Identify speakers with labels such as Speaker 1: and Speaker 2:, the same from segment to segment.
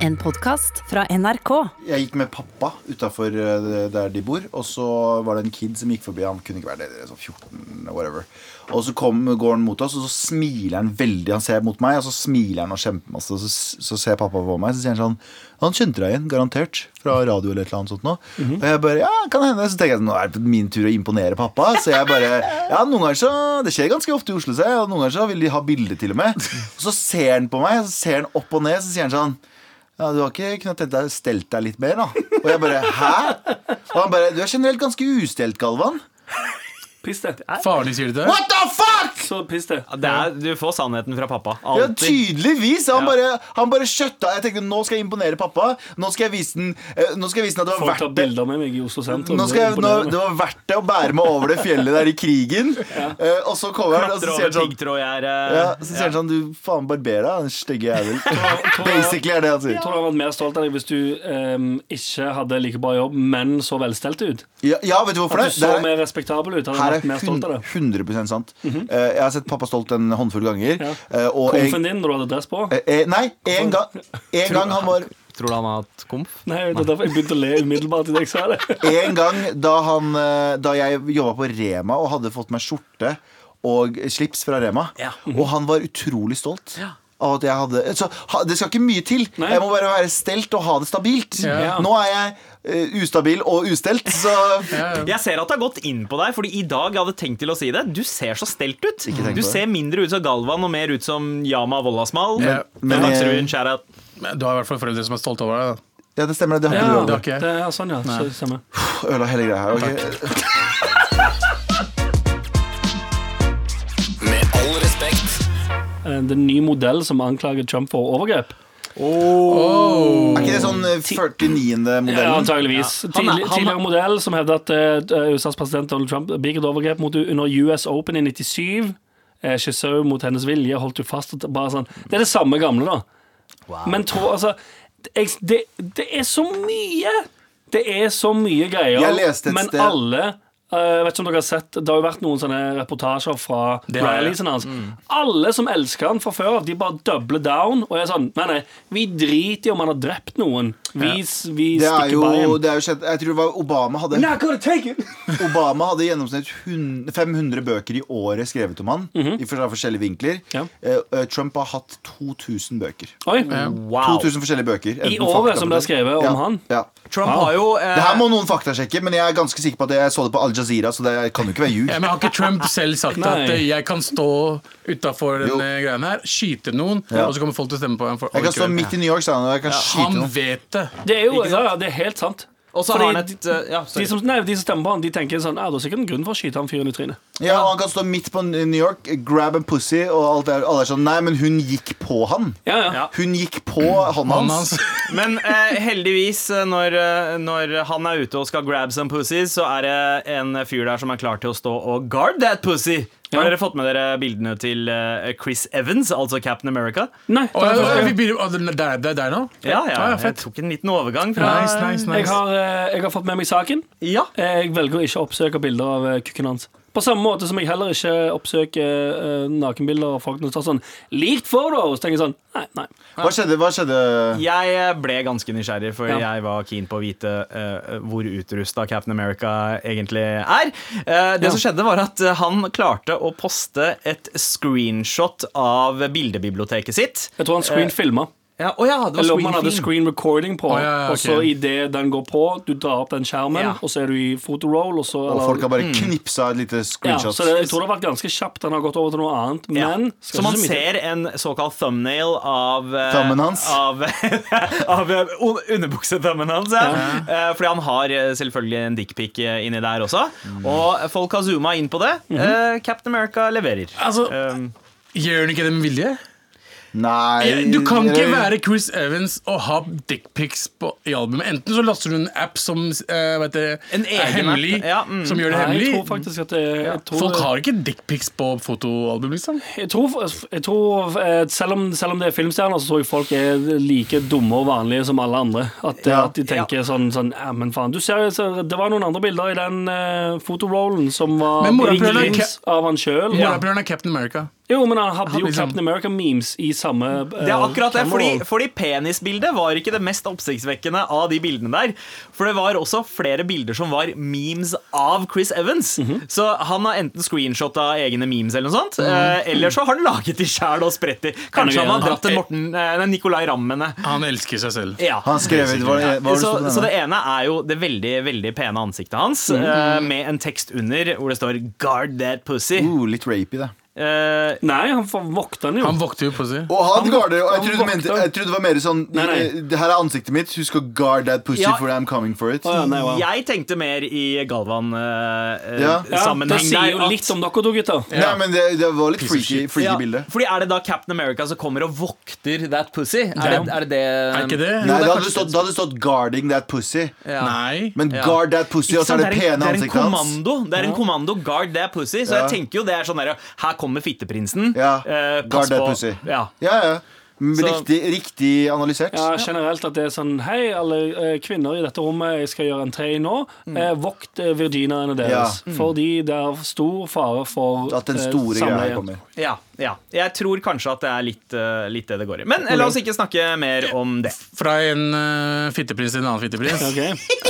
Speaker 1: En podkast fra NRK.
Speaker 2: Jeg gikk med pappa utafor der de bor, og så var det en kid som gikk forbi. Han kunne ikke være det, sånn 14, whatever. Og så kom, går han mot oss, og så smiler han veldig. Han ser mot meg, og så smiler han og kjempemasse. Og så, så ser pappa på meg, så sier han sånn Han skjønte deg igjen, garantert. Fra radio eller et eller annet sånt nå. Og jeg bare Ja, kan hende. Så tenker jeg nå er det min tur å imponere pappa. Så jeg bare Ja, noen ganger så Det skjer ganske ofte i Oslo, ser jeg. Og noen ganger så vil de ha bilde til og med. Og så ser han på meg, og så ser han opp og ned, så sier han sånn ja, Du har ikke kunnet tenkt deg stelt deg litt mer, da? Og jeg bare Hæ? Og han bare Du er generelt ganske ustelt, Galvan.
Speaker 3: Piss det.
Speaker 4: Farlig, sier du det?
Speaker 2: What the fuck?!
Speaker 3: Så piss det.
Speaker 5: Det er, du får sannheten fra pappa.
Speaker 2: Ja, tydeligvis. Han
Speaker 5: Ja.
Speaker 2: bare, han bare skjøtta. Jeg tenkte nå skal jeg imponere pappa. Nå skal jeg vise den eh, Nå skal jeg vise den at det var
Speaker 3: Folk
Speaker 2: verdt det.
Speaker 3: meg i Oslo sentrum.
Speaker 2: Nå skal jeg, nå, det var verdt det å bære meg over det fjellet der i krigen. Eh, og så kommer han og så sier han sånn
Speaker 5: piggtrådgjerdet.
Speaker 2: ja, så sier han sånn Du faen barberer deg, den stygge jævel. Basically er det han sier.
Speaker 3: Tror han hadde vært mer stolt av deg hvis du um, ikke hadde like bra jobb, men så velstelt ut.
Speaker 2: Ja, ja, vet du hvorfor
Speaker 3: At
Speaker 2: det?
Speaker 3: du så
Speaker 2: det er,
Speaker 3: mer respektabel ut.
Speaker 2: Her er
Speaker 3: vært mer stolt av det.
Speaker 2: 100 sant. Eh, jeg har sett pappa stolt en håndfull ganger.
Speaker 3: Ja.
Speaker 2: eh,
Speaker 3: Komfen din når du hadde dress på?
Speaker 2: eh, nei, en gang, en gang han var
Speaker 5: Tror du han har hatt komf?
Speaker 3: Nei, det er derfor jeg begynte å le umiddelbart i jeg sa det.
Speaker 2: En gang da, han, da jeg jobba på Rema og hadde fått meg skjorte og slips fra Rema,
Speaker 5: Ja.
Speaker 2: og han var utrolig stolt.
Speaker 5: Ja.
Speaker 2: At jeg hadde så, ha, Det skal ikke mye til.
Speaker 3: Nei.
Speaker 2: Jeg må bare være stelt og ha det stabilt.
Speaker 4: Ja.
Speaker 2: Nå er jeg uh, ustabil og ustelt, så
Speaker 5: Jeg ser at det har gått inn på deg, Fordi i dag jeg hadde tenkt til å si det. Du ser så stelt ut. Du ser mindre ut som Galvan og mer ut som Yama Wollasmal.
Speaker 4: Ja,
Speaker 5: Men
Speaker 2: men-.
Speaker 4: Men Du har i hvert fall foreldre som er stolte over deg. da.
Speaker 2: Ja, det stemmer. Det, det
Speaker 3: Ja,
Speaker 2: har
Speaker 4: det
Speaker 2: ikke
Speaker 4: ja, jeg.
Speaker 3: er sånn, ja. Så,
Speaker 2: Ødela hele greia her. ok.
Speaker 3: Det er en ny modell som anklager Trump for overgrep.
Speaker 2: Er ikke det sånn eh, 49.
Speaker 3: Ja,
Speaker 2: modellen?
Speaker 3: antageligvis.
Speaker 5: Han er-
Speaker 3: Tidlig,
Speaker 5: han-
Speaker 3: tidligere modell som hevder at uh, USAs president Donald Trump begikk et overgrep mot henne under US Open i 97. Eh, Kyssa mot hennes vilje, holdt hun fast og bare sånn. Det er det samme gamle, da. Men tro, altså jeg, det, det er så mye! Det er så mye greier.
Speaker 2: Jeg leste et
Speaker 3: men
Speaker 2: sted-
Speaker 3: alle eh, jeg vet ikke om dere har sett Det har jo vært noen sånne reportasjer fra ralliesene hans. Alle som elsker han fra før av, de bare doubler down og er sånn Nei, nei, vi driter i om han har drept noen. Vi, ja. vi
Speaker 2: Det er
Speaker 3: stikker
Speaker 2: jo,
Speaker 3: bare him.
Speaker 2: det er jo skjedd Jeg tror det var Obama hadde! Obama hadde i gjennomsnitt 100, 500 bøker i året skrevet om han. I for- forskjellige vinkler.
Speaker 3: Ja.
Speaker 2: Eh, eh, Trump har hatt 2000 bøker.
Speaker 3: Oi.
Speaker 5: Wow.
Speaker 2: 2000 forskjellige bøker.
Speaker 3: I året som det er skrevet om
Speaker 2: ja.
Speaker 3: han?
Speaker 2: Ja.
Speaker 5: Trump
Speaker 3: Wow.
Speaker 5: har jo uh,
Speaker 2: Det her må noen faktasjekke, men jeg er ganske sikker på at jeg så det på Al Jazeera, så det kan jo ikke være ljug.
Speaker 4: Ja, men Har ikke Trump selv sagt
Speaker 3: Nei.
Speaker 4: at eh, jeg kan stå utafor
Speaker 2: Jo.
Speaker 4: denne greia her, skyte noen,
Speaker 2: Ja.
Speaker 4: og så kommer folk til å stemme på ham? for
Speaker 2: Jeg kan stå midt i New York, sa han, og jeg kan skyte
Speaker 4: Han
Speaker 2: noen.
Speaker 4: vet det.
Speaker 3: Det er jo ja, ja, det er helt sant.
Speaker 5: Og så
Speaker 3: Fordi
Speaker 5: har han et eh, ja,
Speaker 3: De som, nei, de som stemmer på han, de tenker sånn Ja, det er sikkert en grunn for å skyte han fyren i trynet.
Speaker 2: Ja, og han kan stå midt på New York, grab a pussy, og alt det, alle er sånn Nei, men hun gikk på han.
Speaker 3: Ja.
Speaker 2: Hun gikk på hånda hans.
Speaker 4: hans.
Speaker 5: Men eh, heldigvis, eh, når, eh, når han er ute og skal grab some pussies, så er det en fyr der som er klar til å stå og guard that pussy. Har dere fått med dere bildene til eh, Chris Evans, altså Captain America?
Speaker 3: Nei.
Speaker 4: Å, det er er der nå?
Speaker 5: Ja, ja,
Speaker 4: Ah, ja,
Speaker 5: jeg tok en liten overgang fra
Speaker 4: Nice, nice,
Speaker 3: Jeg har, jeg har fått med meg saken.
Speaker 5: Ja.
Speaker 3: Jeg velger å ikke oppsøke bilder av kukken hans. På samme måte som jeg heller ikke oppsøker uh, nakenbilder av folk når tar sånn 'Leaked photos'. tenker jeg sånn Nei, nei.
Speaker 2: Hva skjedde? Hva skjedde?
Speaker 5: Jeg ble ganske nysgjerrig, for
Speaker 3: Ja.
Speaker 5: jeg var keen på å vite uh, hvor utrusta Captain America egentlig er. Uh, det
Speaker 3: Ja.
Speaker 5: som skjedde, var at eh, han klarte å poste et screenshot av bildebiblioteket sitt.
Speaker 3: Jeg tror han screenfilma.
Speaker 5: Ja, oh ja, det var
Speaker 3: Eller om han hadde screen recording på.
Speaker 4: Oh, ja, ja,
Speaker 3: Og så idet den går på, du drar opp den skjermen,
Speaker 5: Ja.
Speaker 3: og så er du i photoroll, og så
Speaker 2: Og folk har bare knipsa et lite
Speaker 3: ja,
Speaker 2: screenshot.
Speaker 3: Så det, jeg tror det har vært ganske kjapt. Han har gått over til noe annet.
Speaker 5: Ja.
Speaker 3: Men
Speaker 5: Så man ser en såkalt thumbnail av eh,
Speaker 2: Thumben hans?
Speaker 5: Av, av eh, hans. Ja. Eh, Fordi han har selvfølgelig en dickpic inni der også.
Speaker 2: Mm.
Speaker 5: Og folk har zooma inn på det. Eh, Captain America leverer.
Speaker 4: Altså,
Speaker 5: Um,
Speaker 4: Gjør han ikke det med vilje?
Speaker 2: Nei
Speaker 4: Du kan ikke være Chris Evans og ha dickpics på- i albumet. Enten så laster du en app som uh, vet du,
Speaker 5: En
Speaker 4: er hemmelig,
Speaker 5: ja, mm.
Speaker 4: som gjør det
Speaker 3: Nei,
Speaker 4: hemmelig.
Speaker 3: jeg tror faktisk at det, jeg tror,
Speaker 4: Folk har ikke dickpics på fotoalbum, liksom.
Speaker 3: Jeg tror, jeg tror eh, selv, om, selv om det er filmstjerner, så tror jeg folk er like dumme og vanlige som alle andre. At, eh,
Speaker 2: Ja.
Speaker 3: at de tenker sånn, sånn ja, men faen, du ser, så Det var noen andre bilder i den uh, fotorollen som var ringlings av han sjøl.
Speaker 4: Morapuleren er Captain America.
Speaker 3: Jo, men han hadde jo
Speaker 4: liksom-
Speaker 3: Captain America-memes i samme uh,
Speaker 5: Det er akkurat det, fordi, fordi penisbildet var ikke det mest oppsiktsvekkende av de bildene der. For det var også flere bilder som var memes av Chris Evans.
Speaker 3: Mhm.
Speaker 5: Så han har enten screenshotta egne memes eller noe sånt, eh, eller så har han laget de sjæl og spredt de. Kanskje han har dratt til Morten, uh, nei, Nicolai Rammene.
Speaker 4: Han elsker seg selv.
Speaker 5: Ja.
Speaker 2: Han skrev var var det
Speaker 5: Så, så det ene er jo det veldig veldig pene ansiktet hans,
Speaker 3: Mm.
Speaker 5: med en tekst under hvor det står 'Guard that pussy'.
Speaker 2: Uh, litt rapey, det.
Speaker 5: Eh,
Speaker 3: Nei, han vokter den jo.
Speaker 4: Han vokter jo på seg.
Speaker 2: Og han garder og jeg trodde, han mente, jeg trodde det var mer sånn
Speaker 3: Nei, nei.
Speaker 2: eh, Det her er ansiktet mitt, husk å guard that pussy
Speaker 5: Ja.
Speaker 2: for I'm coming for it.
Speaker 3: Oh, ja, nei, wow.
Speaker 5: Jeg tenkte mer i Galvan-sammenheng
Speaker 2: Ja.
Speaker 3: ja, det sier jo litt om dere to, gutter.
Speaker 2: Nei, men det, det var litt freaky, freaky
Speaker 5: Ja,
Speaker 2: bilde.
Speaker 5: fordi Er det da Captain America som kommer og vokter that pussy? Er det er det, det
Speaker 4: Er ikke det?
Speaker 2: Nei,
Speaker 5: det
Speaker 2: hadde stått, det hadde stått 'guarding that pussy'.
Speaker 5: Ja.
Speaker 4: Nei.
Speaker 2: Men
Speaker 5: Ja.
Speaker 2: guard that pussy, og så er det pene
Speaker 5: en
Speaker 2: ansiktet hans.
Speaker 5: Det er en kommando Guard that pussy. Så jeg tenker jo det er sånn derre Her kommer fitteprinsen.
Speaker 2: Ja,
Speaker 5: Eh, pass på.
Speaker 2: pussy.
Speaker 5: Ja.
Speaker 2: Ja, ja. Men
Speaker 5: Så-
Speaker 2: Riktig, riktig analysert.
Speaker 3: Ja, generelt at det er sånn Hei, alle eh, kvinner i dette rommet, jeg skal gjøre entré nå. Eh, vokt eh, virginaene deres. Fordi det er stor fare for
Speaker 2: At den
Speaker 3: eh,
Speaker 2: store greia kommer.
Speaker 5: Ja, ja. Jeg tror kanskje at det er litt, litt det det går i. Men la oss ikke snakke mer om det.
Speaker 4: Fra en uh, fitteprins til en annen fitteprins.
Speaker 3: Ok.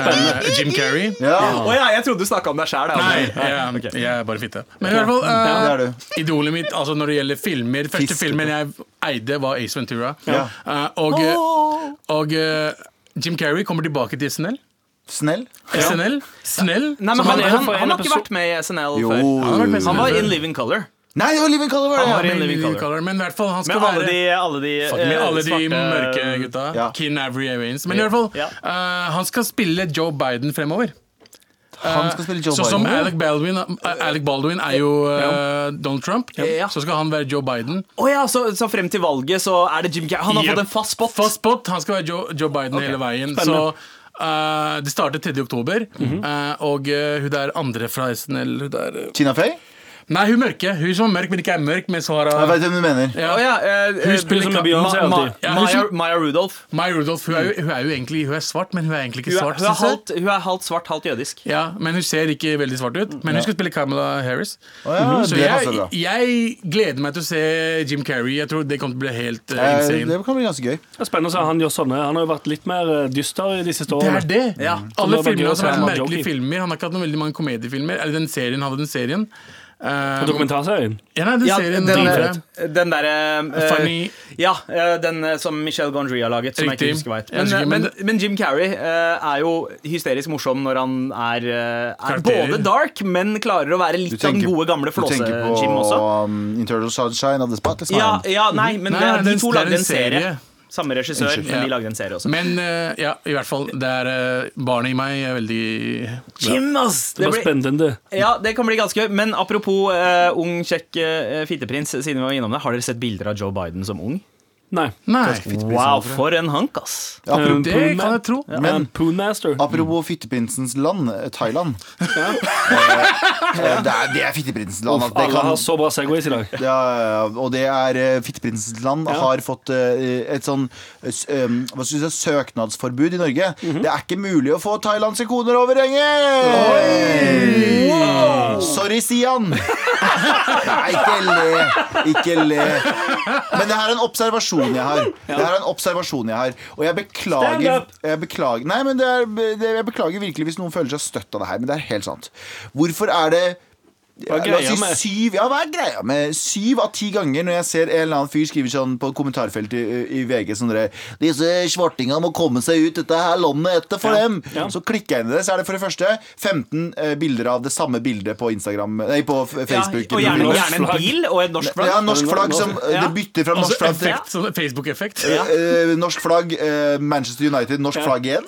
Speaker 4: Uh, Jim Carrey.
Speaker 2: Ja,
Speaker 5: Oh, ja, jeg trodde du snakka om deg sjæl.
Speaker 4: Nei, jeg, jeg er bare fitte. Men i hvert fall,
Speaker 2: uh,
Speaker 4: idolet mitt altså når det gjelder filmer Første filmen jeg eide, var Ace Ventura.
Speaker 2: Ja.
Speaker 4: Uh, og eh, og uh, Jim Carrey kommer tilbake til SNL.
Speaker 2: Snill.
Speaker 4: SNL? Snell?
Speaker 5: Nei, men han, han, han, har ikke vært med i SNL
Speaker 2: Jo.
Speaker 5: før.
Speaker 4: Han
Speaker 5: Han var in Living Color.
Speaker 2: Nei, det var Living Color! Var
Speaker 5: Han
Speaker 2: det,
Speaker 5: var
Speaker 2: ja.
Speaker 5: Living Color.
Speaker 4: Color. Men i hvert fall, han skal
Speaker 5: Med alle
Speaker 4: være
Speaker 5: de, alle de
Speaker 4: Fuck med alle de
Speaker 5: svarte
Speaker 4: mørke gutta.
Speaker 2: Ja.
Speaker 4: Kin Avery Evans. Men i hvert fall,
Speaker 5: Ja.
Speaker 4: uh, han skal spille Joe Biden fremover.
Speaker 2: Han skal spille Joe
Speaker 4: Sånn som
Speaker 2: Biden.
Speaker 4: Alec Baldwin, eh, Alec Baldwin er jo uh, Donald Trump.
Speaker 5: Ja.
Speaker 4: Så skal han være Joe Biden.
Speaker 5: Oh, ja, så, så frem til valget så er det Jim Carrey. Han har
Speaker 4: Yep.
Speaker 5: fått en fast spot.
Speaker 4: Fast spot. Han skal være Joe, Joe Biden hele veien.
Speaker 3: Spennende.
Speaker 4: Så Uh, Det startet 3. oktober,
Speaker 5: -hmm.
Speaker 4: uh, og uh, hun der andre fra SNL hun der, eh,
Speaker 2: Tina Fey?
Speaker 4: Nei, hun mørke. Hun som er mørk, men ikke er mørk, men så har
Speaker 2: Jeg
Speaker 4: hun
Speaker 2: vet hvem du mener.
Speaker 4: ja.
Speaker 5: Oh, ja, eh,
Speaker 4: Hun spiller
Speaker 3: som Beyoncé
Speaker 5: Ma, Ma,
Speaker 3: alltid.
Speaker 4: Ja,
Speaker 5: Maya, Maya Rudolph.
Speaker 4: Maya Rudolph hun er, jo, hun er jo egentlig Hun er svart, men hun er egentlig ikke
Speaker 5: Hun er,
Speaker 4: svart.
Speaker 5: hun er, halvt, hun er halvt svart, halvt jødisk.
Speaker 4: Ja, Men hun ser ikke veldig svart ut. Men hun skal spille Kamala Harris.
Speaker 2: Oh, ja,
Speaker 4: Så jeg, jeg gleder meg til å se Jim Carrey. Jeg tror det kommer til å bli helt uh,
Speaker 2: Eh,
Speaker 4: insane.
Speaker 2: Det kan bli ganske gøy.
Speaker 3: Det er spennende å se han gjør sånne. Han har jo vært litt mer eh, dyster i de siste
Speaker 4: Det er det.
Speaker 5: Ja.
Speaker 4: Alle
Speaker 3: Det
Speaker 4: filmene har vært merkelige filmer. Han har ikke hatt noen veldig mange komediefilmer. Eller den serien hadde den serien. Uh,
Speaker 3: Dokumentarserien.
Speaker 4: ja, nei, den
Speaker 5: Ja,
Speaker 4: serien
Speaker 5: den,
Speaker 4: dritbra.
Speaker 5: den derre
Speaker 4: uh,
Speaker 5: Ja, eh, den eh, som Michelle Gondry har laget. Som jeg
Speaker 4: Riktig.
Speaker 5: ikke husker hva het.
Speaker 4: Jeg
Speaker 5: Men,
Speaker 4: husker,
Speaker 5: eh, men,
Speaker 4: men-
Speaker 5: men Jim Carrey uh, er jo hysterisk morsom når han er, uh, er både dark, men klarer å være
Speaker 2: litt
Speaker 5: litt av den gode, gamle flåse-Jim også.
Speaker 2: på um, Internal Sunshine of the Spotless
Speaker 5: Ja,
Speaker 2: Mind.
Speaker 5: ja, nei, men
Speaker 4: Nei,
Speaker 5: det,
Speaker 4: nei,
Speaker 5: de to lagde
Speaker 4: en
Speaker 5: serie.
Speaker 4: serie.
Speaker 5: Samme regissør,
Speaker 2: Unnskyld.
Speaker 5: men de lagde en serie også.
Speaker 4: Men eh, ja, i hvert fall. Det er eh, barnet i meg er veldig bra.
Speaker 5: Jim, ass!
Speaker 3: Det
Speaker 5: Det
Speaker 3: var
Speaker 5: blir,
Speaker 3: spennende.
Speaker 5: ja, det kan bli ganske gøy. Men apropos eh, ung, kjekk uh, fitteprins, siden vi var innom det, har dere sett bilder av Joe Biden som ung?
Speaker 3: Nei.
Speaker 4: Nei,
Speaker 5: Wow, for en hank, ass!
Speaker 2: Apropos,
Speaker 4: det kan jeg tro.
Speaker 3: Men
Speaker 2: Men-
Speaker 3: Poonmaster.
Speaker 2: apropos fitteprinsens land, eh, Thailand. Ja. det er, det er fitteprinsens land. Uff, Det
Speaker 3: Alle
Speaker 2: kan,
Speaker 3: har så bra Segways i dag.
Speaker 2: ja, ja, og det er fytteprinsens Fitteprinsens land har fått eh, et sånn eh, eh, hva skal jeg, si, søknadsforbud i Norge.
Speaker 3: Mhm.
Speaker 2: Det er ikke mulig å få thailandske koner over enget! Sorry, Sian. Nei, ikke le. Ikke le. Men det her er en observasjon jeg har. Det her er en observasjon jeg har Og jeg beklager. Jeg beklager Nei, men det er, det, jeg beklager virkelig hvis noen føler seg støtt av det her, men det er helt sant. Hvorfor er det ja,
Speaker 3: er
Speaker 2: la oss
Speaker 3: greia
Speaker 2: si
Speaker 3: med-
Speaker 2: syv, ja, hva er greia med syv av ti ganger når jeg ser en eller annen fyr skrive sånn på kommentarfeltet i, i VG sånn dere, Disse svartinga må komme seg ut, dette her landet etter for
Speaker 3: Ja,
Speaker 2: dem.
Speaker 3: ja.
Speaker 2: Så klikker jeg inn i det, så er det for det første 15 eh, bilder av det samme bildet på Instagram Nei, på Facebook.
Speaker 5: og gjerne, gjerne en bil og et norsk flagg.
Speaker 2: ja, norsk flagg som eh,
Speaker 5: Ja.
Speaker 2: Det bytter fra norsk
Speaker 4: Altså
Speaker 2: flagg til
Speaker 4: effekt, sånn Facebook-effekt.
Speaker 2: Eh, norsk flagg, eh, Manchester United, norsk flagg igjen.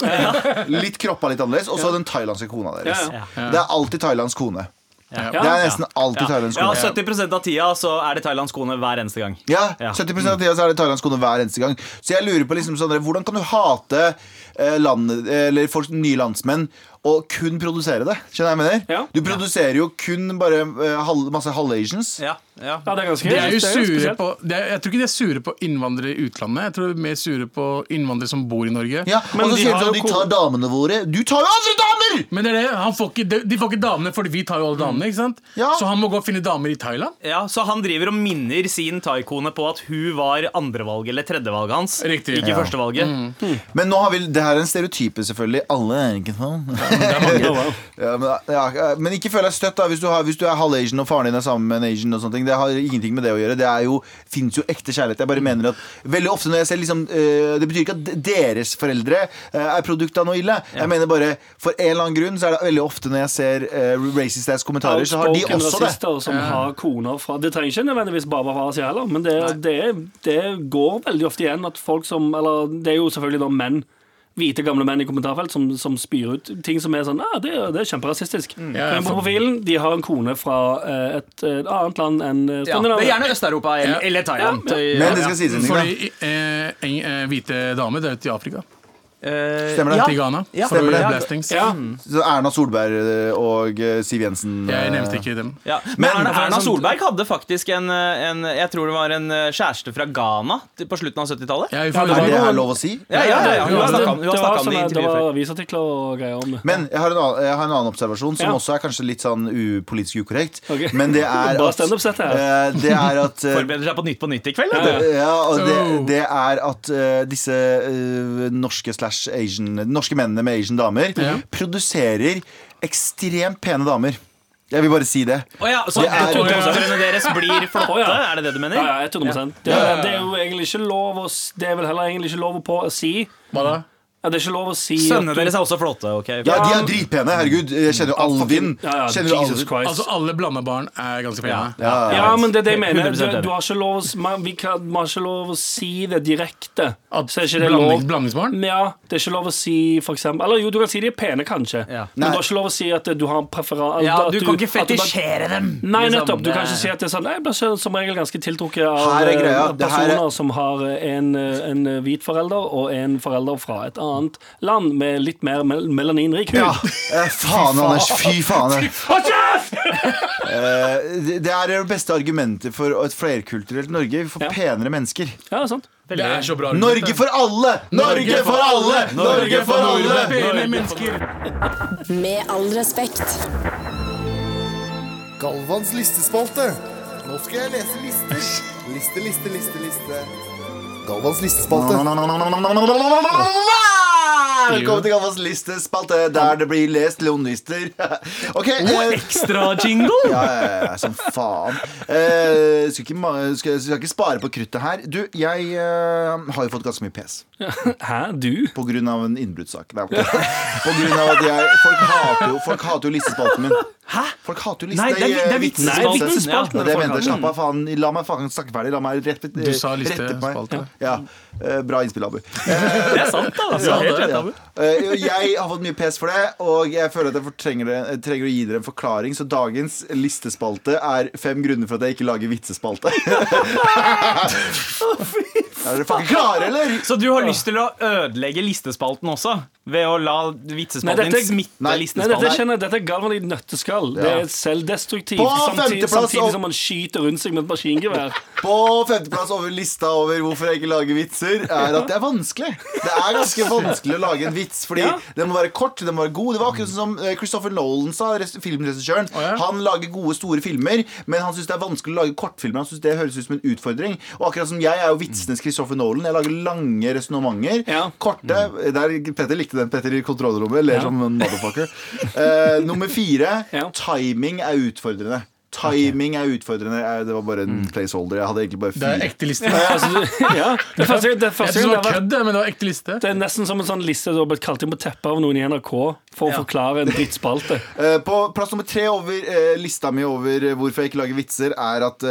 Speaker 2: Litt kroppa litt annerledes. Og så den thailandske kona deres.
Speaker 3: Ja,
Speaker 2: Det er alltid thailandsk kone.
Speaker 3: Ja.
Speaker 2: Det er nesten alltid Thailands
Speaker 5: Ja,
Speaker 2: kone.
Speaker 5: 70% av tida så er det thailandsk kone hver eneste gang.
Speaker 2: Ja,
Speaker 5: Ja.
Speaker 2: 70 av tida så er det thailandsk kone hver eneste gang. Så jeg lurer på liksom sånn Hvordan kan du hate eh, landet, eller folk, nye landsmenn og kun produsere det. Skjønner jeg mener?
Speaker 3: Ja.
Speaker 2: Du produserer jo kun bare eh, masse halv-Asians.
Speaker 5: Ja, ja.
Speaker 3: Ja, det er ganske
Speaker 4: De er jo sure på de er, Jeg tror ikke de er sure på innvandrere i utlandet. Jeg tror de er mer sure på innvandrere som bor i Norge.
Speaker 2: Ja,
Speaker 3: Men
Speaker 2: og så sier de sånn de tar damene våre. Du tar jo andre damer!
Speaker 4: Men det er det, han får ikke, de, de får ikke damene fordi vi tar jo alle damene. ikke sant?
Speaker 2: Ja.
Speaker 4: Så han må gå og finne damer i Thailand.
Speaker 5: Ja, Så han driver og minner sin thai-kone på at hun var andrevalget eller tredjevalget hans.
Speaker 4: Riktig.
Speaker 5: Ikke
Speaker 2: Ja.
Speaker 5: førstevalget.
Speaker 2: Men nå har vi, det her er en stereotype, selvfølgelig. Alle er ikke sånn.
Speaker 3: Ja.
Speaker 2: Ja, men, ja, men ikke føl deg støtt da hvis du, har, hvis du er halv Asian og faren din er sammen med en Asian. og sånne ting Det har ingenting med det å gjøre. Det er jo, finnes jo ekte kjærlighet. Jeg bare mener at Veldig ofte når jeg ser liksom eh, Det betyr ikke at deres foreldre eh, er produkt av noe ille. Jeg mener bare For en eller annen grunn så er det veldig ofte når jeg ser uh, racist ass kommentarer, så har de også det.
Speaker 3: som har koner fra Det trenger ikke nødvendigvis bare være fra Asia heller, men det, det, det går veldig ofte igjen at folk som Eller det er jo selvfølgelig da menn. Hvite, gamle menn i kommentarfelt som, som spyr ut ting som er sånn ah, det, er- det er kjemperasistisk.
Speaker 2: Mm.
Speaker 4: Ja,
Speaker 3: Men på profilen de har en kone fra eh, et, et annet land enn eh,
Speaker 5: Ja, det er gjerne Øst-Europa eller,
Speaker 4: Ja.
Speaker 5: eller Thailand.
Speaker 3: Ja, ja.
Speaker 2: Men det skal sies en ting, da.
Speaker 4: Fordi eh, en, eh, hvite damer det er ute i Afrika.
Speaker 5: Eh,
Speaker 2: Stemmer det?
Speaker 5: Ja.
Speaker 4: Til Ghana.
Speaker 5: Ja.
Speaker 4: For
Speaker 2: Stemmer det.
Speaker 3: Ja.
Speaker 2: Så Erna Solberg eh, og eh, Siv Jensen
Speaker 4: Jeg nevnte ikke dem.
Speaker 5: Ja. Men,
Speaker 2: Men-
Speaker 5: Erna, Erna
Speaker 3: sånn-
Speaker 5: Solberg hadde faktisk en, en Jeg tror det var en kjæreste fra Ghana på slutten av 70-tallet.
Speaker 4: Ja,
Speaker 3: Ja,
Speaker 2: Er det her lov å si?
Speaker 5: Ja, ja, ja, ja. Hun har snakka om,
Speaker 3: det, var
Speaker 5: snakket om det i
Speaker 3: var
Speaker 5: før.
Speaker 3: avisartikler og greier om det.
Speaker 2: Men jeg har en annen, jeg har en annen observasjon, som
Speaker 3: Ja.
Speaker 2: også er kanskje litt sånn upolitisk ukorrekt.
Speaker 3: Okay.
Speaker 2: Men det er at, eh, det er at
Speaker 5: Forbereder seg på Nytt på Nytt i kveld. vet du.
Speaker 2: Ja, og det,
Speaker 4: Oh.
Speaker 2: det er at disse norske slash Asian Norske mennene med Asian damer
Speaker 4: Ja.
Speaker 2: produserer ekstremt pene damer. Jeg vil bare si det.
Speaker 5: Oh ja, så
Speaker 2: Det er-
Speaker 5: døtrene deres blir flotte?
Speaker 3: Å ja.
Speaker 5: Er det det du mener?
Speaker 3: Ja, ja, 100 det,
Speaker 2: Ja.
Speaker 3: det er jo egentlig ikke lov å Det er vel heller egentlig ikke lov å på, si
Speaker 4: Hva da?
Speaker 3: Ja, Det er ikke lov å si
Speaker 5: Sønnene deres er også flotte. ok?
Speaker 2: Ja, de er dritpene. Herregud. Jeg kjenner jo Alvin.
Speaker 3: Ja, ja,
Speaker 2: Kjenner jo
Speaker 3: Jesus
Speaker 2: Alvin.
Speaker 3: Christ.
Speaker 4: Altså, alle blanda barn er ganske pene.
Speaker 2: Ja,
Speaker 3: Ja, men det er det jeg mener.
Speaker 5: 100%
Speaker 3: Du, du har ikke lov å, s- man, vi kan, man har ikke lov å si det direkte.
Speaker 4: At
Speaker 3: Så er ikke det lov.
Speaker 4: blandingsbarn?
Speaker 3: Ja, det er ikke lov å si for eksempel Eller jo, du kan si de er pene, kanskje.
Speaker 5: Ja.
Speaker 3: Men
Speaker 2: Nei.
Speaker 3: du har ikke lov å si at du har preferanse
Speaker 5: Ja, du kan ikke fetisjere dem!
Speaker 3: Nei,
Speaker 5: liksom.
Speaker 3: nettopp. Du kan ikke si at det er sånn Nei, Jeg blir som regel ganske tiltrukket av
Speaker 2: Her er greia.
Speaker 3: eh,
Speaker 2: Det her er-
Speaker 3: personer som har en, eh, en hvit forelder og en forelder fra et annet land med litt mer mel melaninrik hud.
Speaker 2: Ja, eh, faen, Anders. Fy faen. Eh, det- det er det beste argumentet for et flerkulturelt Norge. Vi får
Speaker 3: Ja.
Speaker 2: penere mennesker.
Speaker 3: Ja, sant.
Speaker 4: Det er så bra.
Speaker 2: Norge for alle! Norge for alle! Norge for alle!
Speaker 4: Pene mennesker.
Speaker 1: Med all respekt.
Speaker 6: Galvans listespalte. Nå skal jeg lese lister. Liste, liste, liste, liste. Galvans listespalte.
Speaker 2: Velkommen til Galvans listespalte, der det blir lest lånelister. Ok, eh,
Speaker 5: Ekstra jingle!
Speaker 2: ja, ja, ja, som faen. Eh, skal, ikke, skal, skal ikke spare på kruttet her. Du, jeg eh, har jo fått ganske mye pes.
Speaker 3: Hæ, du?
Speaker 2: På grunn av en innbruddssak. På grunn av at jeg Folk hater jo, folk hater jo listespalten min.
Speaker 5: Hæ?
Speaker 2: Folk hater jo
Speaker 5: Nei, det er det er
Speaker 2: eh,
Speaker 5: vitsespalten.
Speaker 2: vitsespalten. Ja, det jeg Slapp av, faen. La meg faen snakke ferdig. La meg rette,
Speaker 4: Du sa listespalte.
Speaker 2: Ja. ja. bra innspill, Abu.
Speaker 5: Det er sant, da. Altså, helt ja.
Speaker 2: Eh, jeg har fått mye pes for det, og jeg føler at jeg trenger, jeg trenger å gi dere en forklaring. Så dagens listespalte er fem grunner for at jeg ikke lager vitsespalte. er dere fucking klare, eller?
Speaker 5: Så du har lyst til å ødelegge listespalten også? Ved å la vitsespalten din smitte
Speaker 2: Nei,
Speaker 3: Nei, dette,
Speaker 5: listespalten?
Speaker 3: kjenner, dette er Galvan i et nøtteskall. Det er selvdestruktivt. Samtidig, samtidig som man skyter rundt seg med et maskingevær.
Speaker 2: På femteplass over lista over hvorfor jeg ikke lager vitser, er at det er vanskelig. Det er ganske vanskelig å lage en vits, fordi
Speaker 3: Ja.
Speaker 2: den må være kort, den må være god. Det var akkurat som eh, Christopher Nolan sa, filmregissøren.
Speaker 4: Oh, ja.
Speaker 2: Han lager gode, store filmer, men han syns det er vanskelig å lage kortfilmer. Han synes det høres ut som en utfordring. Og akkurat som jeg er jo vitsenes Christopher Nolan. Jeg lager lange resonnementer.
Speaker 3: Ja.
Speaker 2: Korte. Der, Petter likte den. Petter i kontrollrommet ler som en motherfucker. Uh, nummer fire. Timing er utfordrende. Timing er utfordrende. Eh, Det var bare en placeholder. Jeg hadde egentlig bare
Speaker 4: Det er ekte liste.
Speaker 3: Altså, ja, det er første, det er
Speaker 4: Jeg
Speaker 3: første
Speaker 4: det var
Speaker 3: det har vært
Speaker 4: kødd, men det var ekte liste.
Speaker 3: det er nesten som en sånn liste du har blitt kalt inn på teppet av noen i NRK for å forklare en drittspalte.
Speaker 2: Eh, På plass nummer tre over eh, lista mi over hvorfor jeg ikke lager vitser, er at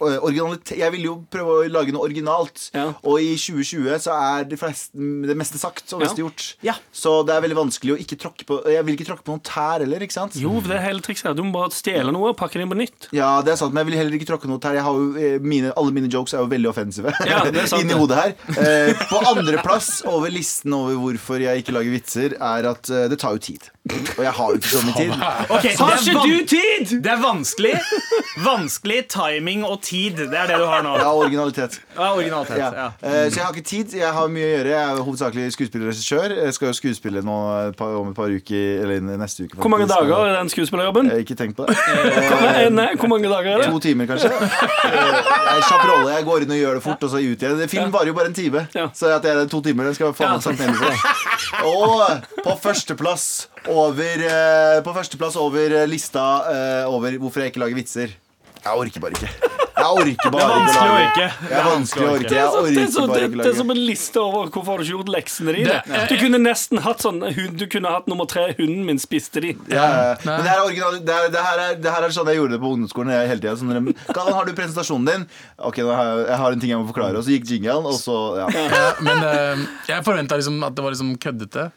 Speaker 2: originalitet Jeg vil jo prøve å lage noe originalt.
Speaker 3: Ja.
Speaker 2: Og i 2020 så er det, flest, det meste sagt og mest
Speaker 3: Ja.
Speaker 2: gjort.
Speaker 5: Ja.
Speaker 2: Så det er veldig vanskelig å ikke tråkke på Jeg vil ikke tråkke på noen tær heller, ikke sant?
Speaker 3: Jo, det er hele trikset. Du må bare stjele noe og pakke det inn på nytt.
Speaker 2: Ja, det er sant, men jeg vil heller ikke tråkke noe her. Jeg har jo, eh, mine, alle mine jokes er jo veldig offensive
Speaker 3: Ja, det sant,
Speaker 2: inni hodet her. Eh, på andreplass over listen over hvorfor jeg ikke lager vitser, er at eh, det tar jo tid. Og jeg har jo ikke så mye tid.
Speaker 5: Ok, det
Speaker 3: Har ikke du tid?!
Speaker 5: Det er vanskelig. Vanskelig timing og tid. Det er det du har nå.
Speaker 2: Ja, originalitet.
Speaker 5: Ja, originalitet.
Speaker 2: Ja.
Speaker 5: Ja.
Speaker 2: Eh, Så jeg har ikke tid. Jeg har mye å gjøre. Jeg er hovedsakelig skuespiller og regissør. Jeg skal jo skuespille nå om et par uker, eller neste uke.
Speaker 3: Hvor mange
Speaker 2: faktisk.
Speaker 3: dager er den skuespillerjobben?
Speaker 2: Jeg har ikke tenkt på det.
Speaker 3: Eh, Nei, hvor mange dager er det?
Speaker 2: To timer, kanskje. Eh, Jeg er kjapp rolle. Jeg går inn og gjør det fort, og så ut igjen. Film varer jo bare en time. Så at jeg er to timer, den skal faen meg sagt ned. Og på førsteplass over eh, På førsteplass over eh, lista eh, over hvorfor jeg ikke lager vitser. Jeg orker bare ikke. Jeg orker bare ikke lage- Det er vanskelig å orke.
Speaker 3: Det
Speaker 2: Jeg
Speaker 3: så, det, er
Speaker 2: orker bare ikke lage.
Speaker 3: det er som en liste over hvorfor har du ikke gjort leksene dine. Du kunne nesten hatt sånn Du kunne hatt nummer tre. Hunden min spiste de.
Speaker 2: Ja, ja. Men det her, er original, det, her, det, her er, det her er sånn jeg gjorde det på ungdomsskolen jeg, hele tida. Sånn, Galvan, har du presentasjonen din? Ok, nå har jeg, jeg har en ting jeg må forklare. Og så gikk jinglen, og så ja.
Speaker 4: Ja, men uh, jeg forventa liksom at det var liksom køddete.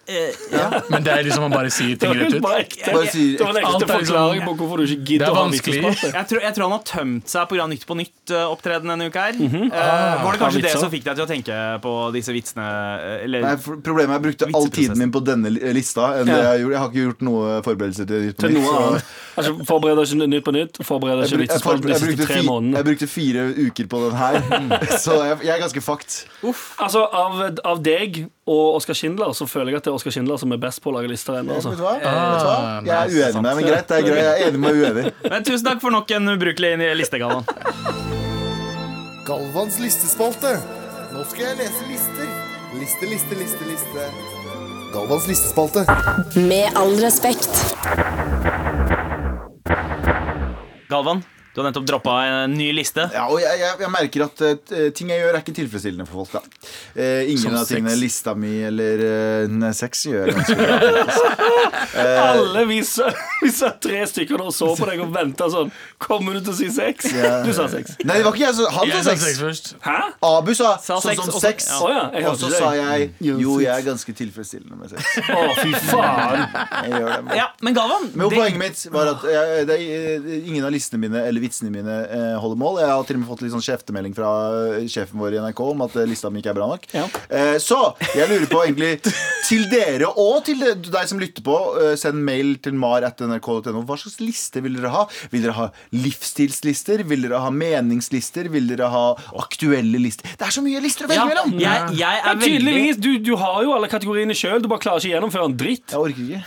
Speaker 4: Men det er liksom man bare sier ting rett ut.
Speaker 3: bare ekte.
Speaker 2: Bare
Speaker 3: Det en
Speaker 4: Alt
Speaker 3: ekte
Speaker 4: er liksom-
Speaker 3: forklaring på hvorfor du ikke gidder
Speaker 4: er
Speaker 3: å ha vitsespalte.
Speaker 5: Jeg tror, jeg tror han har tømt seg pga. Nytt på Nytt-opptreden denne uka her.
Speaker 3: Mhm.
Speaker 5: ah, var det kanskje det som fikk deg til å tenke på disse vitsene? eh, Eller
Speaker 2: Nei, problemet er at jeg brukte all tiden min på denne lista. Enn det jeg, har jeg har ikke gjort noe forberedelser til Nytt på
Speaker 3: Til
Speaker 2: Nytt.
Speaker 3: noe
Speaker 2: så-
Speaker 3: Altså, forbereder ikke Nytt på Nytt. Forbereder ikke vitsespalte de
Speaker 2: jeg,
Speaker 3: siste
Speaker 2: brukte
Speaker 3: tre
Speaker 2: fi, jeg brukte fire uker på den her, så jeg, jeg er ganske fucked.
Speaker 3: Altså, av, av deg og Oskar Schindler så føler jeg at det er Oskar Schindler som er best på å lage lister ennå.
Speaker 2: Vet
Speaker 3: Altså.
Speaker 2: du hva? Vet du
Speaker 4: Ah,
Speaker 2: hva? Jeg er uenig med deg, men greit. Greit. Jeg er enig med uenig.
Speaker 5: Men tusen takk for nok en ubrukelig liste, Galvan.
Speaker 6: Galvans listespalte. Nå skal jeg lese lister. Liste, liste, liste, liste. Galvans listespalte.
Speaker 1: Med all respekt.
Speaker 5: Galvan, du har nettopp droppa en ny liste.
Speaker 2: Ja, og jeg, jeg, jeg merker at uh, ting jeg gjør, er ikke tilfredsstillende for folk. da Uh, Ingen
Speaker 4: Som
Speaker 2: av tingene
Speaker 4: sex.
Speaker 2: lista mi eller uh, sex gjør jeg ganske bra.
Speaker 3: Alle vi satt, satt tre stykker og så på deg og venta sånn. Kommer du til å si sex?
Speaker 2: Yeah.
Speaker 3: Du sa sex.
Speaker 2: Nei, det var ikke jeg som Han sa
Speaker 4: sa sex
Speaker 2: sex.
Speaker 4: først.
Speaker 3: Hæ?
Speaker 2: Abu sa
Speaker 5: Sa
Speaker 2: sånn
Speaker 5: sex, og så- ja.
Speaker 3: oh, ja, jeg
Speaker 2: Og så sa jeg jo, jeg er ganske tilfredsstillende med sex.
Speaker 3: Å, fy faen.
Speaker 2: Jeg gjør det.
Speaker 5: Ja, men Galvan
Speaker 2: Men
Speaker 5: det-
Speaker 2: poenget mitt var at jeg, det ingen av listene mine eller vitsene mine eh, holder mål. Jeg har til og med fått litt sånn kjeftemelding fra eh, sjefen vår i NRK om at eh, lista mi ikke er bra nok.
Speaker 3: Ja.
Speaker 2: Eh, så jeg lurer på egentlig til dere og til deg som lytter på, eh, send mail til mar.nrk.no. Hva slags liste vil dere ha? Vil dere ha livsstilslister? Vil dere ha meningslister? Vil dere ha aktuelle lister? Det er så mye lister å velge
Speaker 5: ja,
Speaker 2: mellom!
Speaker 5: jeg, jeg er veldig
Speaker 3: tydeligvis, du, du har jo alle kategoriene sjøl. Du bare klarer ikke å gjennomføre en dritt.
Speaker 2: Jeg orker ikke.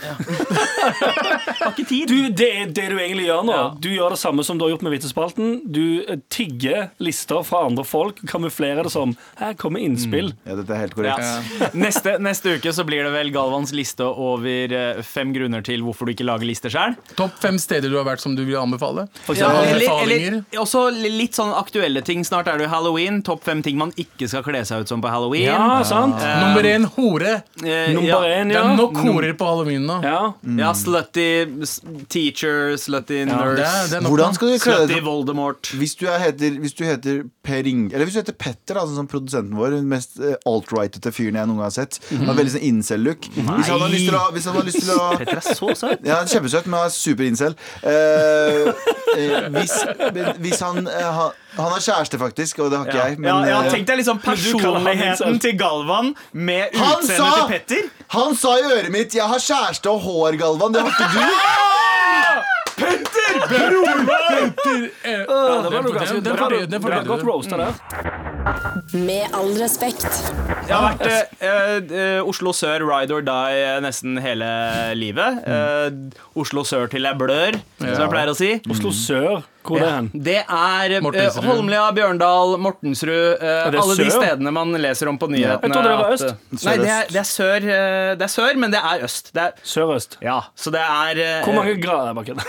Speaker 5: har ikke tid.
Speaker 3: Du, det det du egentlig gjør nå.
Speaker 5: Ja.
Speaker 3: Du gjør det samme som du har gjort med Vitsespalten. Du eh, tigger lister fra andre folk, kamuflerer det som Her kommer innspill.
Speaker 2: Ja, dette er helt
Speaker 5: Ja.
Speaker 2: korrekt.
Speaker 5: Neste, neste uke så blir det vel Galvans liste over eh, fem grunner til hvorfor du ikke lager lister sjøl.
Speaker 4: Topp fem steder du har vært som du vil anbefale.
Speaker 3: For
Speaker 5: Ja, eller, også litt sånn aktuelle ting. Snart er det jo halloween. Topp fem ting man ikke skal kle seg ut som på halloween.
Speaker 3: Ja, sant?
Speaker 4: Nummer én hore.
Speaker 5: Eh,
Speaker 3: Nummer
Speaker 5: ja.
Speaker 3: én,
Speaker 4: Det er nok horer på halloween nå.
Speaker 3: Ja.
Speaker 5: Ja, slutty teacher, slutty
Speaker 4: Det
Speaker 5: nurse,
Speaker 4: er, det er
Speaker 2: Hvordan skal du kle
Speaker 5: slutty
Speaker 2: i
Speaker 5: Voldemort.
Speaker 2: Hvis du, er, heter, hvis du heter Per Inge Eller hvis du heter Petter, altså, som produsenten vår, den mest uh, alt-rightete fyren jeg noen gang har sett. Han har veldig sånn incel-look. Hvis han har lyst til å, hvis han har lyst til å
Speaker 5: Petter er så søt.
Speaker 2: ja, Kjempesøt, men han er super-incel. Eh, eh, hvis, hvis han eh, ha, Han har kjæreste, faktisk, og det har ikke jeg. Men,
Speaker 5: ja, ja,
Speaker 2: eh,
Speaker 5: tenk deg liksom
Speaker 3: han
Speaker 5: personligheten til Galvan med utseendet
Speaker 2: sa-
Speaker 5: til Petter.
Speaker 2: han sa i øret mitt 'Jeg har kjæreste og hår', Galvan. Det har ikke du.
Speaker 4: Eh,
Speaker 3: Bror det var
Speaker 4: den får
Speaker 3: du- roasta.
Speaker 1: Med all respekt.
Speaker 5: Jeg har vært eh, eh, Oslo Sør ride or die eh, nesten hele livet. Eh, Oslo Sør til jeg blør, som jeg pleier å si.
Speaker 3: Oslo Sør, hvor er det hen?
Speaker 5: Det er eh, Holmlia, Bjørndal, Mortensrud eh,
Speaker 3: Er det
Speaker 5: Alle de stedene man leser om på nyhetene.
Speaker 3: Jeg trodde det var
Speaker 5: at,
Speaker 3: øst.
Speaker 5: eh, Nei, det er, det er sør, det er sør, men det er øst. Det er,
Speaker 3: Sørøst.
Speaker 5: ja, så det er
Speaker 3: Hvor mange grader er bakken?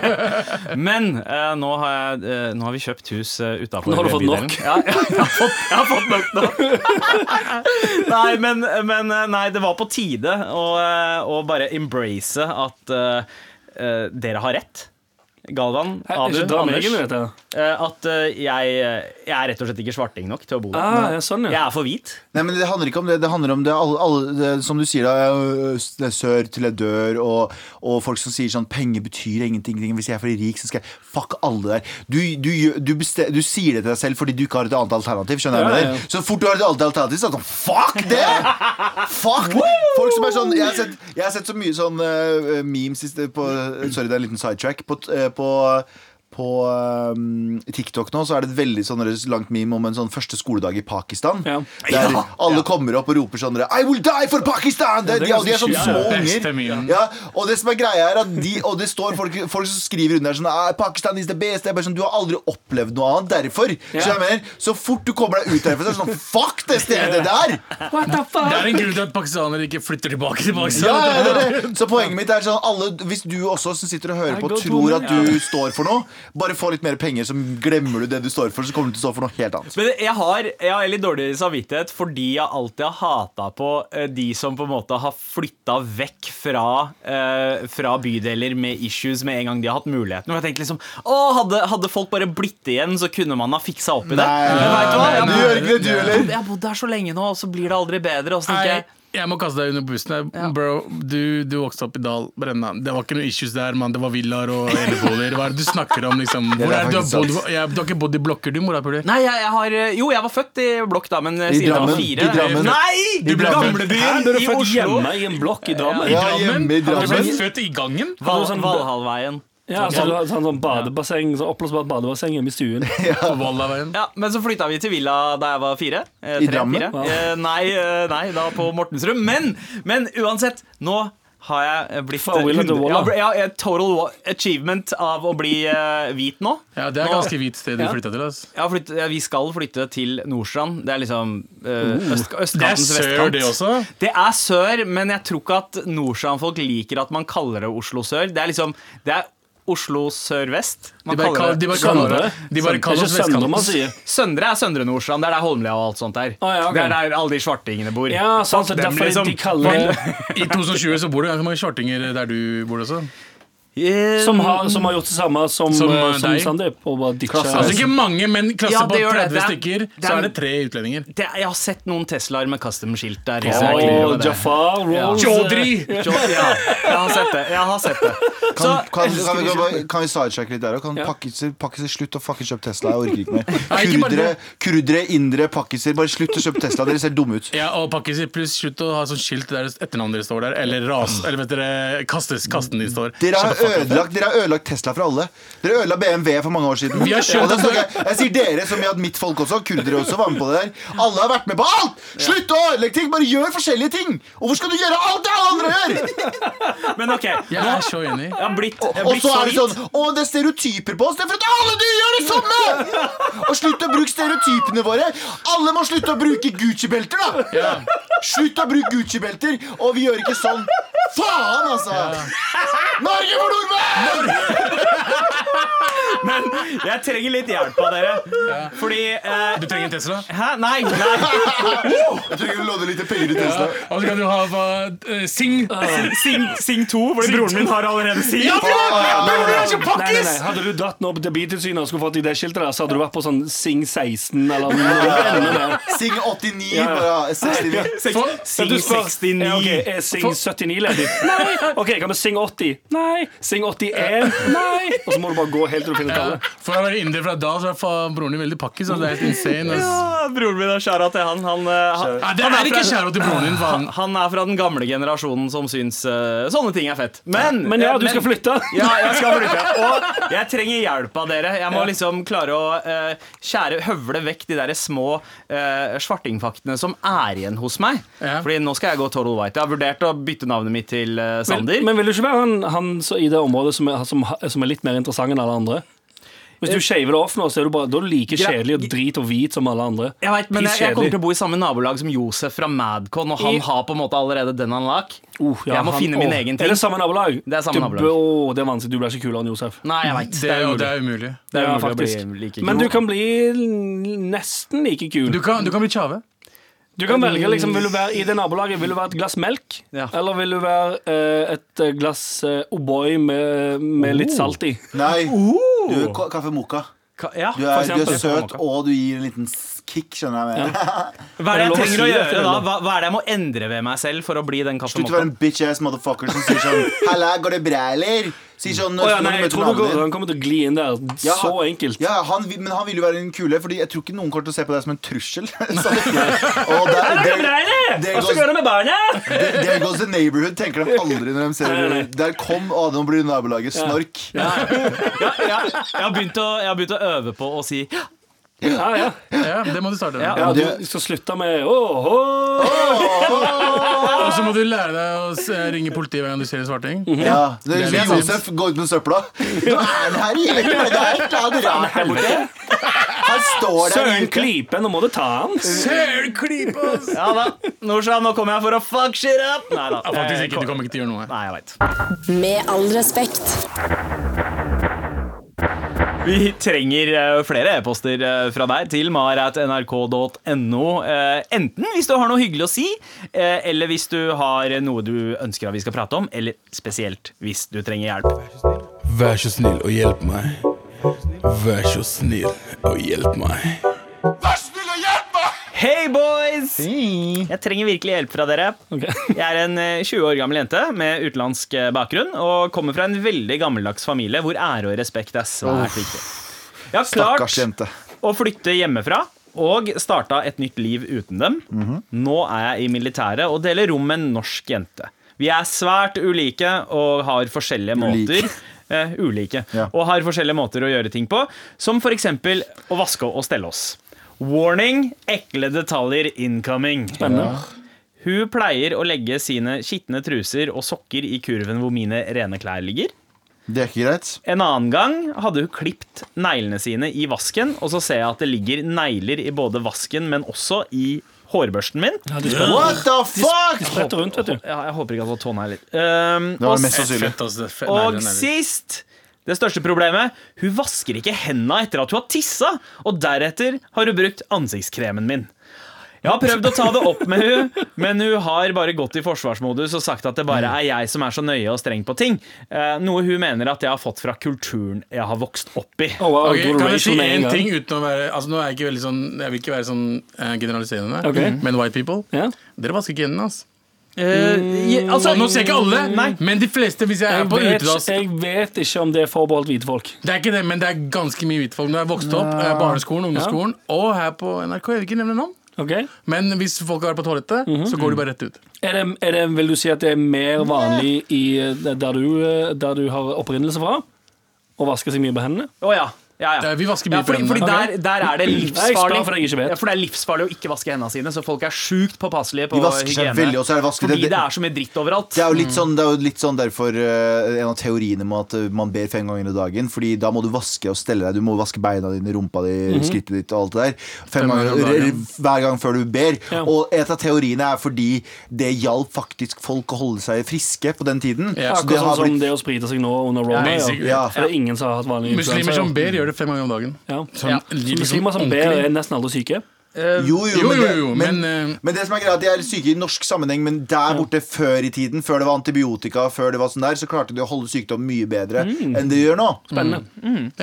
Speaker 5: Men uh, nå, har jeg, uh, nå har vi kjøpt hus uh, utafor
Speaker 3: Nå har du fått nok.
Speaker 5: Ja, jeg, har fått, jeg har fått nok nå. nei, men, men nei, det var på tide å, å bare embrace at uh, eh, dere har rett. Galvan,
Speaker 3: meg
Speaker 5: Anders,
Speaker 3: i dette.
Speaker 5: eh, at eh, jeg, jeg er rett og slett ikke svarting nok til å bo her.
Speaker 3: Ah, ja, sånn,
Speaker 5: Jeg er for hvit.
Speaker 2: Nei, men Det handler ikke om det. Det handler om det, alle, alle, det som du sier, da. Det er sør til jeg dør, og, og folk som sier sånn Penger betyr ingenting. Hvis jeg er for rik, så skal jeg Fuck alle der. Du, du, du, bestem, du sier det til deg selv fordi du ikke har et annet alternativ. Skjønner
Speaker 3: Ja,
Speaker 2: jeg
Speaker 3: ja.
Speaker 2: Så fort du har et annet alternativ, så er det sånn Fuck det! Fuck! Folk som er sånn Jeg har sett, jeg har sett så mye sånn uh, memes på Sorry, det er en liten sidetrack. På, øh, på på um, TikTok nå så er det et veldig sånn langt meme om en sånn første skoledag i Pakistan.
Speaker 3: Ja.
Speaker 2: Der alle kommer opp og roper sånn I will die for Pakistan! Det,
Speaker 3: det er
Speaker 2: de, de er sånn små unger. Ja, og det som er greia er at de, Og det står folk, folk som skriver under sånn ah, Pakistan is the best. Det er bare sånn, Du har aldri opplevd noe annet derfor. Så, jeg mener, så fort du kommer deg ut derfra, så er det sånn Fuck det stedet der!
Speaker 3: What the fuck?
Speaker 4: Det er en grunn til at pakistanere ikke flytter tilbake til Pakistan.
Speaker 2: Ja, ja, det det. Så poenget mitt er sånn alle, Hvis du også som sitter og hører på, tror at du står for noe, bare få litt mer penger, så glemmer du det du står for, så kommer du til å stå for noe helt annet.
Speaker 5: Men jeg har, jeg har litt dårlig samvittighet fordi jeg alltid har hata på eh, de som på en måte har flytta vekk fra, eh, fra bydeler med issues med en gang de har hatt muligheten. Og jeg tenkte liksom Å, hadde, hadde folk bare blitt igjen, så kunne man ha fiksa opp i det.
Speaker 2: Nei,
Speaker 5: Men vet du hva? Jeg
Speaker 2: du gjør ikke det, du heller.
Speaker 5: Jeg har bodd der så lenge nå, og så blir det aldri bedre. Og så tenker jeg
Speaker 4: jeg må kaste deg under bussen. ja. Bro, du, du vokste opp i Dal Brenna. Det var ikke noe issues der, mann. Det var villaer og eneboliger. Hva er det du snakker om, liksom? Hvor
Speaker 2: er
Speaker 4: du, har bodd, jeg, du har ikke bodd i blokker, du, morapuler?
Speaker 5: Nei, jeg, jeg har Jo, jeg var født i blokk da, men siden jeg var fire
Speaker 2: I Drammen.
Speaker 5: Nei!
Speaker 3: Du ble Gamlebyen
Speaker 5: i
Speaker 3: født
Speaker 5: Oslo.
Speaker 3: hjemme i en blokk i Drammen.
Speaker 2: Ja, hjemme i
Speaker 4: Du ble født i gangen?
Speaker 5: Val,
Speaker 3: sånn-
Speaker 5: Valhallveien.
Speaker 3: Ja, altså, sånn, sånn, sånn badebasseng, så oppblåsbart badebasseng hjemme i stuen.
Speaker 4: ja.
Speaker 5: Ja, Men så flytta vi til villa da jeg var fire. Eh,
Speaker 2: I Drammen?
Speaker 3: Wow.
Speaker 5: Eh, nei, eh, nei, da på Mortensrud. Men, men uansett, nå har jeg eh, blitt
Speaker 3: Fra Villa til
Speaker 5: 100 ja, ja, eh, Total achievement av å bli eh, hvit nå.
Speaker 4: Ja, det er
Speaker 5: Nå-
Speaker 4: ganske hvit sted du
Speaker 3: Ja.
Speaker 4: flytta til. Altså.
Speaker 5: Ja, har ja, vi skal flytte til Nordstrand. Det er liksom eh, øst,
Speaker 4: Det er sør,
Speaker 5: vestkant.
Speaker 4: det også.
Speaker 5: Det er sør, men jeg tror ikke at Nordstrand-folk liker at man kaller det Oslo sør. Det er liksom Det er Oslo sør-vest.
Speaker 4: De bare,
Speaker 5: kaller det
Speaker 4: de bare
Speaker 3: Søndre.
Speaker 4: kaller det De bare
Speaker 3: er
Speaker 4: kaller oss
Speaker 3: Søndre man
Speaker 4: vestkanten.
Speaker 3: sier.
Speaker 5: Søndre er Søndre Nordstrand. Det er der Holmlia og alt sånt er.
Speaker 3: Ah, ja, okay.
Speaker 5: Det er der alle de svartingene bor.
Speaker 3: Ja, sant, så derfor
Speaker 5: liksom.
Speaker 3: de kaller
Speaker 4: I 2020 så bor det ganske mange svartinger der du bor også.
Speaker 5: Eh,
Speaker 3: som har, som har gjort det samme som,
Speaker 4: Som,
Speaker 3: eh, som. Sandeep.
Speaker 4: Altså ikke mange, men klasse
Speaker 5: Ja,
Speaker 4: på
Speaker 5: det gjør det.
Speaker 4: 30
Speaker 5: Det er-
Speaker 4: stykker,
Speaker 5: det er-
Speaker 4: så er det tre utlendinger.
Speaker 5: det, jeg har sett noen Teslaer med custom-skilt der.
Speaker 3: Å, Jafar Rolls
Speaker 4: Chaudhry!
Speaker 5: Jo, ja, jeg har sett det. Jeg har sett det. Så,
Speaker 2: Kan, kan, kan, vi, kan, vi- kan vi sidetracke litt der òg? Kan
Speaker 3: Ja.
Speaker 2: pakkiser, pakkiser slutt å fucking kjøpe Tesla? Jeg orker ikke mer. Kurdere, kurdere indre pakkiser, bare slutt å kjøpe Tesla. Dere ser dumme ut.
Speaker 4: Ja, og pakkiser pluss slutt å ha sånn skilt der etternavnet deres står der, eller ras, eller vet dere, kastes, kasten de står.
Speaker 2: Dere har, Ødelagt, dere har ødelagt Tesla for alle. Dere ødela BMW for mange år siden.
Speaker 4: Vi har
Speaker 2: snakker jeg, jeg sier dere, som i at mitt folk også, kurdere også, var med på det der. Alle har vært med på alt! Slutt å ødelegge ting! Bare gjør forskjellige ting! Og hvorfor skal du gjøre alt det alle andre gjør?
Speaker 5: Men OK.
Speaker 4: Jeg er så enig.
Speaker 5: Jeg har blitt, jeg har
Speaker 2: Og
Speaker 5: blitt
Speaker 2: så
Speaker 5: så
Speaker 2: er det sånn Å, det er stereotyper på oss. Det er for at alle de gjør det samme! Og slutt å bruke stereotypene våre. Alle må slutte å bruke Gucci-belter, da. Slutt å bruke Gucci-belter. Og vi gjør ikke sånn. Faen, altså! Norge for nordmenn!
Speaker 5: Men jeg trenger litt hjelp av dere. Fordi eh,
Speaker 4: Du trenger en Tesla?
Speaker 5: Hæ? Nei! nei.
Speaker 2: Jeg trenger å låne litt penger i Tesla.
Speaker 4: Og så kan du ha eh, Sing.
Speaker 5: Sing, Sing 2, fordi broren min har allerede Sing.
Speaker 4: Ja, bro! Broren min er så
Speaker 3: Nei, nei,
Speaker 4: pakkis!
Speaker 3: nei. Hadde du dratt nå til Biltilsynet og skulle fått i det skiltet der, så hadde du vært på sånn Sing 16 eller noe.
Speaker 2: Sing 89,
Speaker 3: Ja, ja.
Speaker 2: bare 69.
Speaker 5: Sing, Sing 69.
Speaker 3: Ja, ok, er Sing 79 ledig? Nei. Ok, Kan vi Sing 80? Nei. Sing 81? Nei. Og så må du bare gå helt til du finner tallet.
Speaker 4: For å være indier fra da, så er broren din veldig pakkis. Så det er helt insane. ass.
Speaker 5: Ja, broren min er skjæra til han. Han, eh, han,
Speaker 4: Ja, det
Speaker 5: han
Speaker 4: er ikke kjære til broren din.
Speaker 5: han, han er fra den gamle generasjonen som syns uh, sånne ting er fett. Men,
Speaker 3: Men ja,
Speaker 5: du
Speaker 3: du skal flytte.
Speaker 5: Ja, jeg skal flytte. Og jeg trenger hjelp av dere. Jeg må liksom klare å uh, skjære, høvle vekk de der små uh, svartingfaktene som er igjen hos meg.
Speaker 4: Ja.
Speaker 5: Fordi nå skal jeg gå total white. Jeg har vurdert å bytte navnet mitt til eh,
Speaker 3: Men, men vil du ikke være han, han så i det området som er, som, som er litt mer interessant enn alle andre? Hvis du shaver det off nå, så er du bare, da er du like kjedelig og drit og hvit som alle andre.
Speaker 5: jeg vet, men jeg, jeg kommer til å bo i samme nabolag som Josef fra Madcon, og han
Speaker 3: I-
Speaker 5: har på en måte allerede den han lak.
Speaker 3: Uh, ja,
Speaker 5: Jeg må
Speaker 3: han-
Speaker 5: finne min
Speaker 3: oh,
Speaker 5: egen
Speaker 3: Er
Speaker 5: ting.
Speaker 3: det samme nabolag?
Speaker 5: Det er samme
Speaker 3: du,
Speaker 5: nabolag.
Speaker 3: Oh, det er vanskelig. Du blir ikke kulere enn Josef.
Speaker 5: Nei, jeg vet.
Speaker 4: Det, er, det er umulig.
Speaker 5: Det er
Speaker 3: Ja,
Speaker 5: umulig å
Speaker 3: faktisk.
Speaker 5: bli like
Speaker 3: Men du kan bli nesten like kul.
Speaker 4: Du kan, du kan bli Tjave.
Speaker 3: Du kan velge liksom, vil du være i det nabolaget Vil du være et glass melk,
Speaker 5: Ja.
Speaker 3: eller vil du være eh, et eh, glass eh, O'boy med, med litt salt i?
Speaker 2: Nei. Du er ka- kaffe moka.
Speaker 5: Ka- Ja,
Speaker 2: Du
Speaker 3: For
Speaker 2: er, du er søt, og du gir en liten s- kick, skjønner jeg.
Speaker 5: Hva er det
Speaker 3: Er det lov
Speaker 5: jeg
Speaker 3: å
Speaker 5: trenger
Speaker 3: si
Speaker 5: å
Speaker 3: det
Speaker 5: gjøre da? Hva, hva er det jeg må endre ved meg selv for å bli den
Speaker 2: Slutt å være en bitch ass motherfucker som sier sånn Halla, går det bra, eller? Sier sånn
Speaker 3: oh, ja, nei, jeg tror går, han kommer til å gli inn der.
Speaker 2: Ja,
Speaker 3: så enkelt.
Speaker 2: Ja, han, men han vil jo være en kule, Fordi jeg tror ikke noen kommer til å se på deg som en trussel. Så, og der, der,
Speaker 3: Hva skal
Speaker 2: goes,
Speaker 3: du gjøre med barna?
Speaker 2: there, goes the neighborhood, tenker de aldri når de ser
Speaker 3: Nei, nei, nei.
Speaker 2: Der kom Adam og blir nabolaget snork.
Speaker 5: Ja, ja, jeg, har begynt å, jeg har begynt å øve på å si
Speaker 3: Ja, ja.
Speaker 4: Ja, det må du starte med.
Speaker 5: Ja.
Speaker 2: det-
Speaker 3: du skal slutte med åh,
Speaker 4: Og så må du lære deg å ringe politiet hver gang du ser en svarting.
Speaker 2: Ja, det
Speaker 4: Det er litt
Speaker 2: Josef gå ut med søpla. Nå er han her det er et eller annet rart borte. Han står der
Speaker 3: Søren klype, nå må du ta han.
Speaker 4: Søren klype, ass!
Speaker 5: Ja da, Norsan, nå kommer jeg for å fuck shit up! Nei da.
Speaker 4: Ja, faktisk
Speaker 5: Eh,
Speaker 4: ikke, du kommer ikke til å gjøre noe.
Speaker 5: Nei, jeg vet.
Speaker 1: Med all respekt.
Speaker 5: Vi trenger eh, flere e-poster eh, fra deg til mar.nrk.no. Eh, enten hvis du har noe hyggelig å si, eller hvis du har noe du ønsker at vi skal prate om, eller spesielt hvis du trenger hjelp.
Speaker 7: Vær så snill og hjelp meg. Vær så snill og hjelp meg.
Speaker 5: Hei, boys! Jeg trenger virkelig hjelp fra dere.
Speaker 3: Okay.
Speaker 5: Jeg er en eh, 20 år gammel jente med utenlandsk eh, bakgrunn og kommer fra en veldig gammeldags familie hvor ære og respekt er svært viktig. Jeg har klart å flytte hjemmefra og starta et nytt liv uten dem. Nå er jeg i militæret og deler rom med en norsk jente. Vi er svært ulike og har forskjellige
Speaker 2: Ulike.
Speaker 5: måter Uh, Ulike.
Speaker 2: Ja.
Speaker 5: Og har forskjellige måter å gjøre ting på, som f.eks. å vaske og stelle oss. Warning ekle detaljer incoming. Spennende. Hun pleier å legge sine skitne truser og sokker i kurven hvor mine rene klær ligger.
Speaker 2: Det er ikke greit.
Speaker 5: En annen gang hadde hun klipt neglene sine i vasken, og så ser jeg at det ligger negler i både vasken, men også i hårbørsten min.
Speaker 3: Ja,
Speaker 2: What the fuck?!
Speaker 3: spretter rundt, vet du.
Speaker 5: Ja, jeg håper ikke at det var tånegler. Um,
Speaker 2: Det var
Speaker 5: og,
Speaker 2: mest sannsynlig.
Speaker 5: Og sist det største problemet Hun vasker ikke henda etter at hun har tissa, og deretter har hun brukt ansiktskremen min. Jeg har prøvd å ta det opp med hun, men hun har bare gått i forsvarsmodus og sagt at det bare er jeg som er så nøye og streng på ting. Eh, noe hun mener at jeg har fått fra kulturen jeg har vokst opp i.
Speaker 3: Oh, wow,
Speaker 4: Ok, kan jeg si
Speaker 3: én
Speaker 4: ting uten å være Altså nå er jeg ikke veldig sånn Jeg vil ikke være sånn eh, generaliserende,
Speaker 3: okay.
Speaker 4: men white people
Speaker 3: yeah.
Speaker 4: Dere vasker ikke hendene, ass.
Speaker 5: Eh, altså,
Speaker 4: nå ser jeg ikke alle,
Speaker 5: Nei.
Speaker 4: men de fleste. Hvis jeg er på
Speaker 3: vet,
Speaker 4: utedass
Speaker 3: jeg vet ikke om det er forbeholdt hvite folk.
Speaker 4: Det er ikke det, men det er ganske mye hvite folk. Når jeg vokste opp, ja. barneskolen, ungdomsskolen og her på NRK. Jeg vil ikke nevne navn.
Speaker 3: Okay.
Speaker 4: Men hvis folk har vært på toalettet,
Speaker 3: Mhm.
Speaker 4: så går de bare rett ut.
Speaker 3: Er det, er det, vil du si at det er mer vanlig i, eh, der, du, eh, der du har opprinnelse fra? Å vaske seg mye på hendene?
Speaker 5: Å oh, Ja, ja.
Speaker 4: Ja, vi vasker mye ja,
Speaker 5: fordi, fordi der, der er det livsfarlig. Ja, for det er livsfarlig å ikke vaske hendene sine, så folk er sjukt påpasselige på hygiene.
Speaker 2: veldig, er det vasket-
Speaker 5: fordi
Speaker 2: det-
Speaker 5: det er så mye dritt overalt.
Speaker 2: Det er jo litt sånn, det er jo litt sånn derfor uh, en av teoriene med at eh, man ber fem ganger i dagen. Fordi da må du vaske og stelle deg. Du må vaske beina dine, rumpa di, skrittet ditt og alt det der. Fem
Speaker 4: Fem
Speaker 2: ganger. Hver gang før du ber.
Speaker 3: Ja.
Speaker 2: Og et av teoriene er fordi det hjalp faktisk folk å holde seg friske på den tiden.
Speaker 4: Ja,
Speaker 2: Så det
Speaker 3: Akkurat
Speaker 2: har
Speaker 3: sånn som
Speaker 2: blitt
Speaker 3: det å sprite seg nå under Roma. Ja. For det er ingen som har hatt vanlig
Speaker 4: Muslimer
Speaker 3: influensa,
Speaker 4: som ber, gjør det fem ganger om dagen.
Speaker 3: Ja.
Speaker 4: Sånn,
Speaker 5: Ja.
Speaker 3: Så Muslimer som ber, er nesten aldri syke.
Speaker 2: Jo, jo,
Speaker 4: Jo,
Speaker 2: men, det,
Speaker 4: jo,
Speaker 2: men,
Speaker 4: men, eh,
Speaker 2: men det som er greit, de er syke i norsk sammenheng, men der borte før i tiden, før det var antibiotika, før det var sånn der, så klarte de å holde sykdom mye bedre enn de gjør nå.
Speaker 3: Spennende.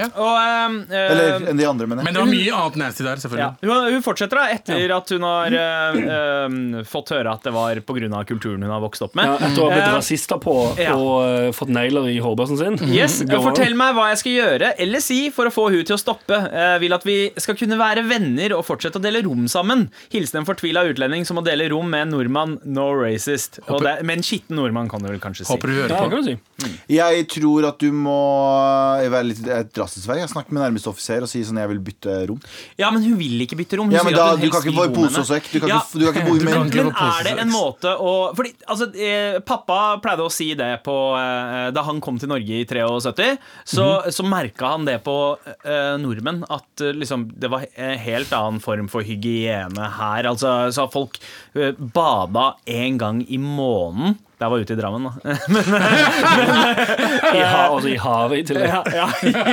Speaker 5: Og, um, eh,
Speaker 2: Eller enn de andre, mener
Speaker 4: men det var mye annet nasty der,
Speaker 5: ja.
Speaker 4: selvfølgelig.
Speaker 5: hun, hun fortsetter da etter at hun har eh, ehm, fått høre at det var pga. kulturen hun har vokst opp med.
Speaker 3: Ja, etter å ha blitt
Speaker 5: Eh,
Speaker 3: rasister på
Speaker 5: ja.
Speaker 3: og uh, fått negler i hårbørsten sin.
Speaker 5: Yes,
Speaker 3: Go.
Speaker 5: Fortell meg hva jeg skal gjøre eller si for å få hun til å stoppe. Uh, vil at vi skal kunne være venner og fortsette å dele rom sammen. Hilsen en fortvila utlending som må dele rom med en nordmann, no racist. Og det, med en skitten nordmann, kan du vel kanskje si.
Speaker 4: Håper du hører
Speaker 3: Ja,
Speaker 4: på.
Speaker 3: kan du si.
Speaker 2: Jeg tror at du må være litt drastisk vei. Jeg snakker med nærmeste offiser og sier sånn jeg vil bytte rom.
Speaker 5: Ja, men hun vil ikke bytte rom. Hun
Speaker 2: Ja, men
Speaker 5: sier
Speaker 2: da,
Speaker 5: at hun
Speaker 2: du kan ikke få i pose og sekk. Du kan
Speaker 5: Ja,
Speaker 2: ikke, du kan ikke bo
Speaker 4: i
Speaker 5: Men, men er det en måte å Fordi altså, eh, Pappa pleide å si det på eh, Da han kom til Norge i 73, så,
Speaker 2: Mhm.
Speaker 5: så merka han det på eh, nordmenn. At eh, liksom, det var en helt annen form for hygiene her. Altså, så folk eh, bada én gang i måneden. Jeg var ute i Drammen, da.
Speaker 3: I, ha, også I havet i tillegg.
Speaker 5: Ja, ja.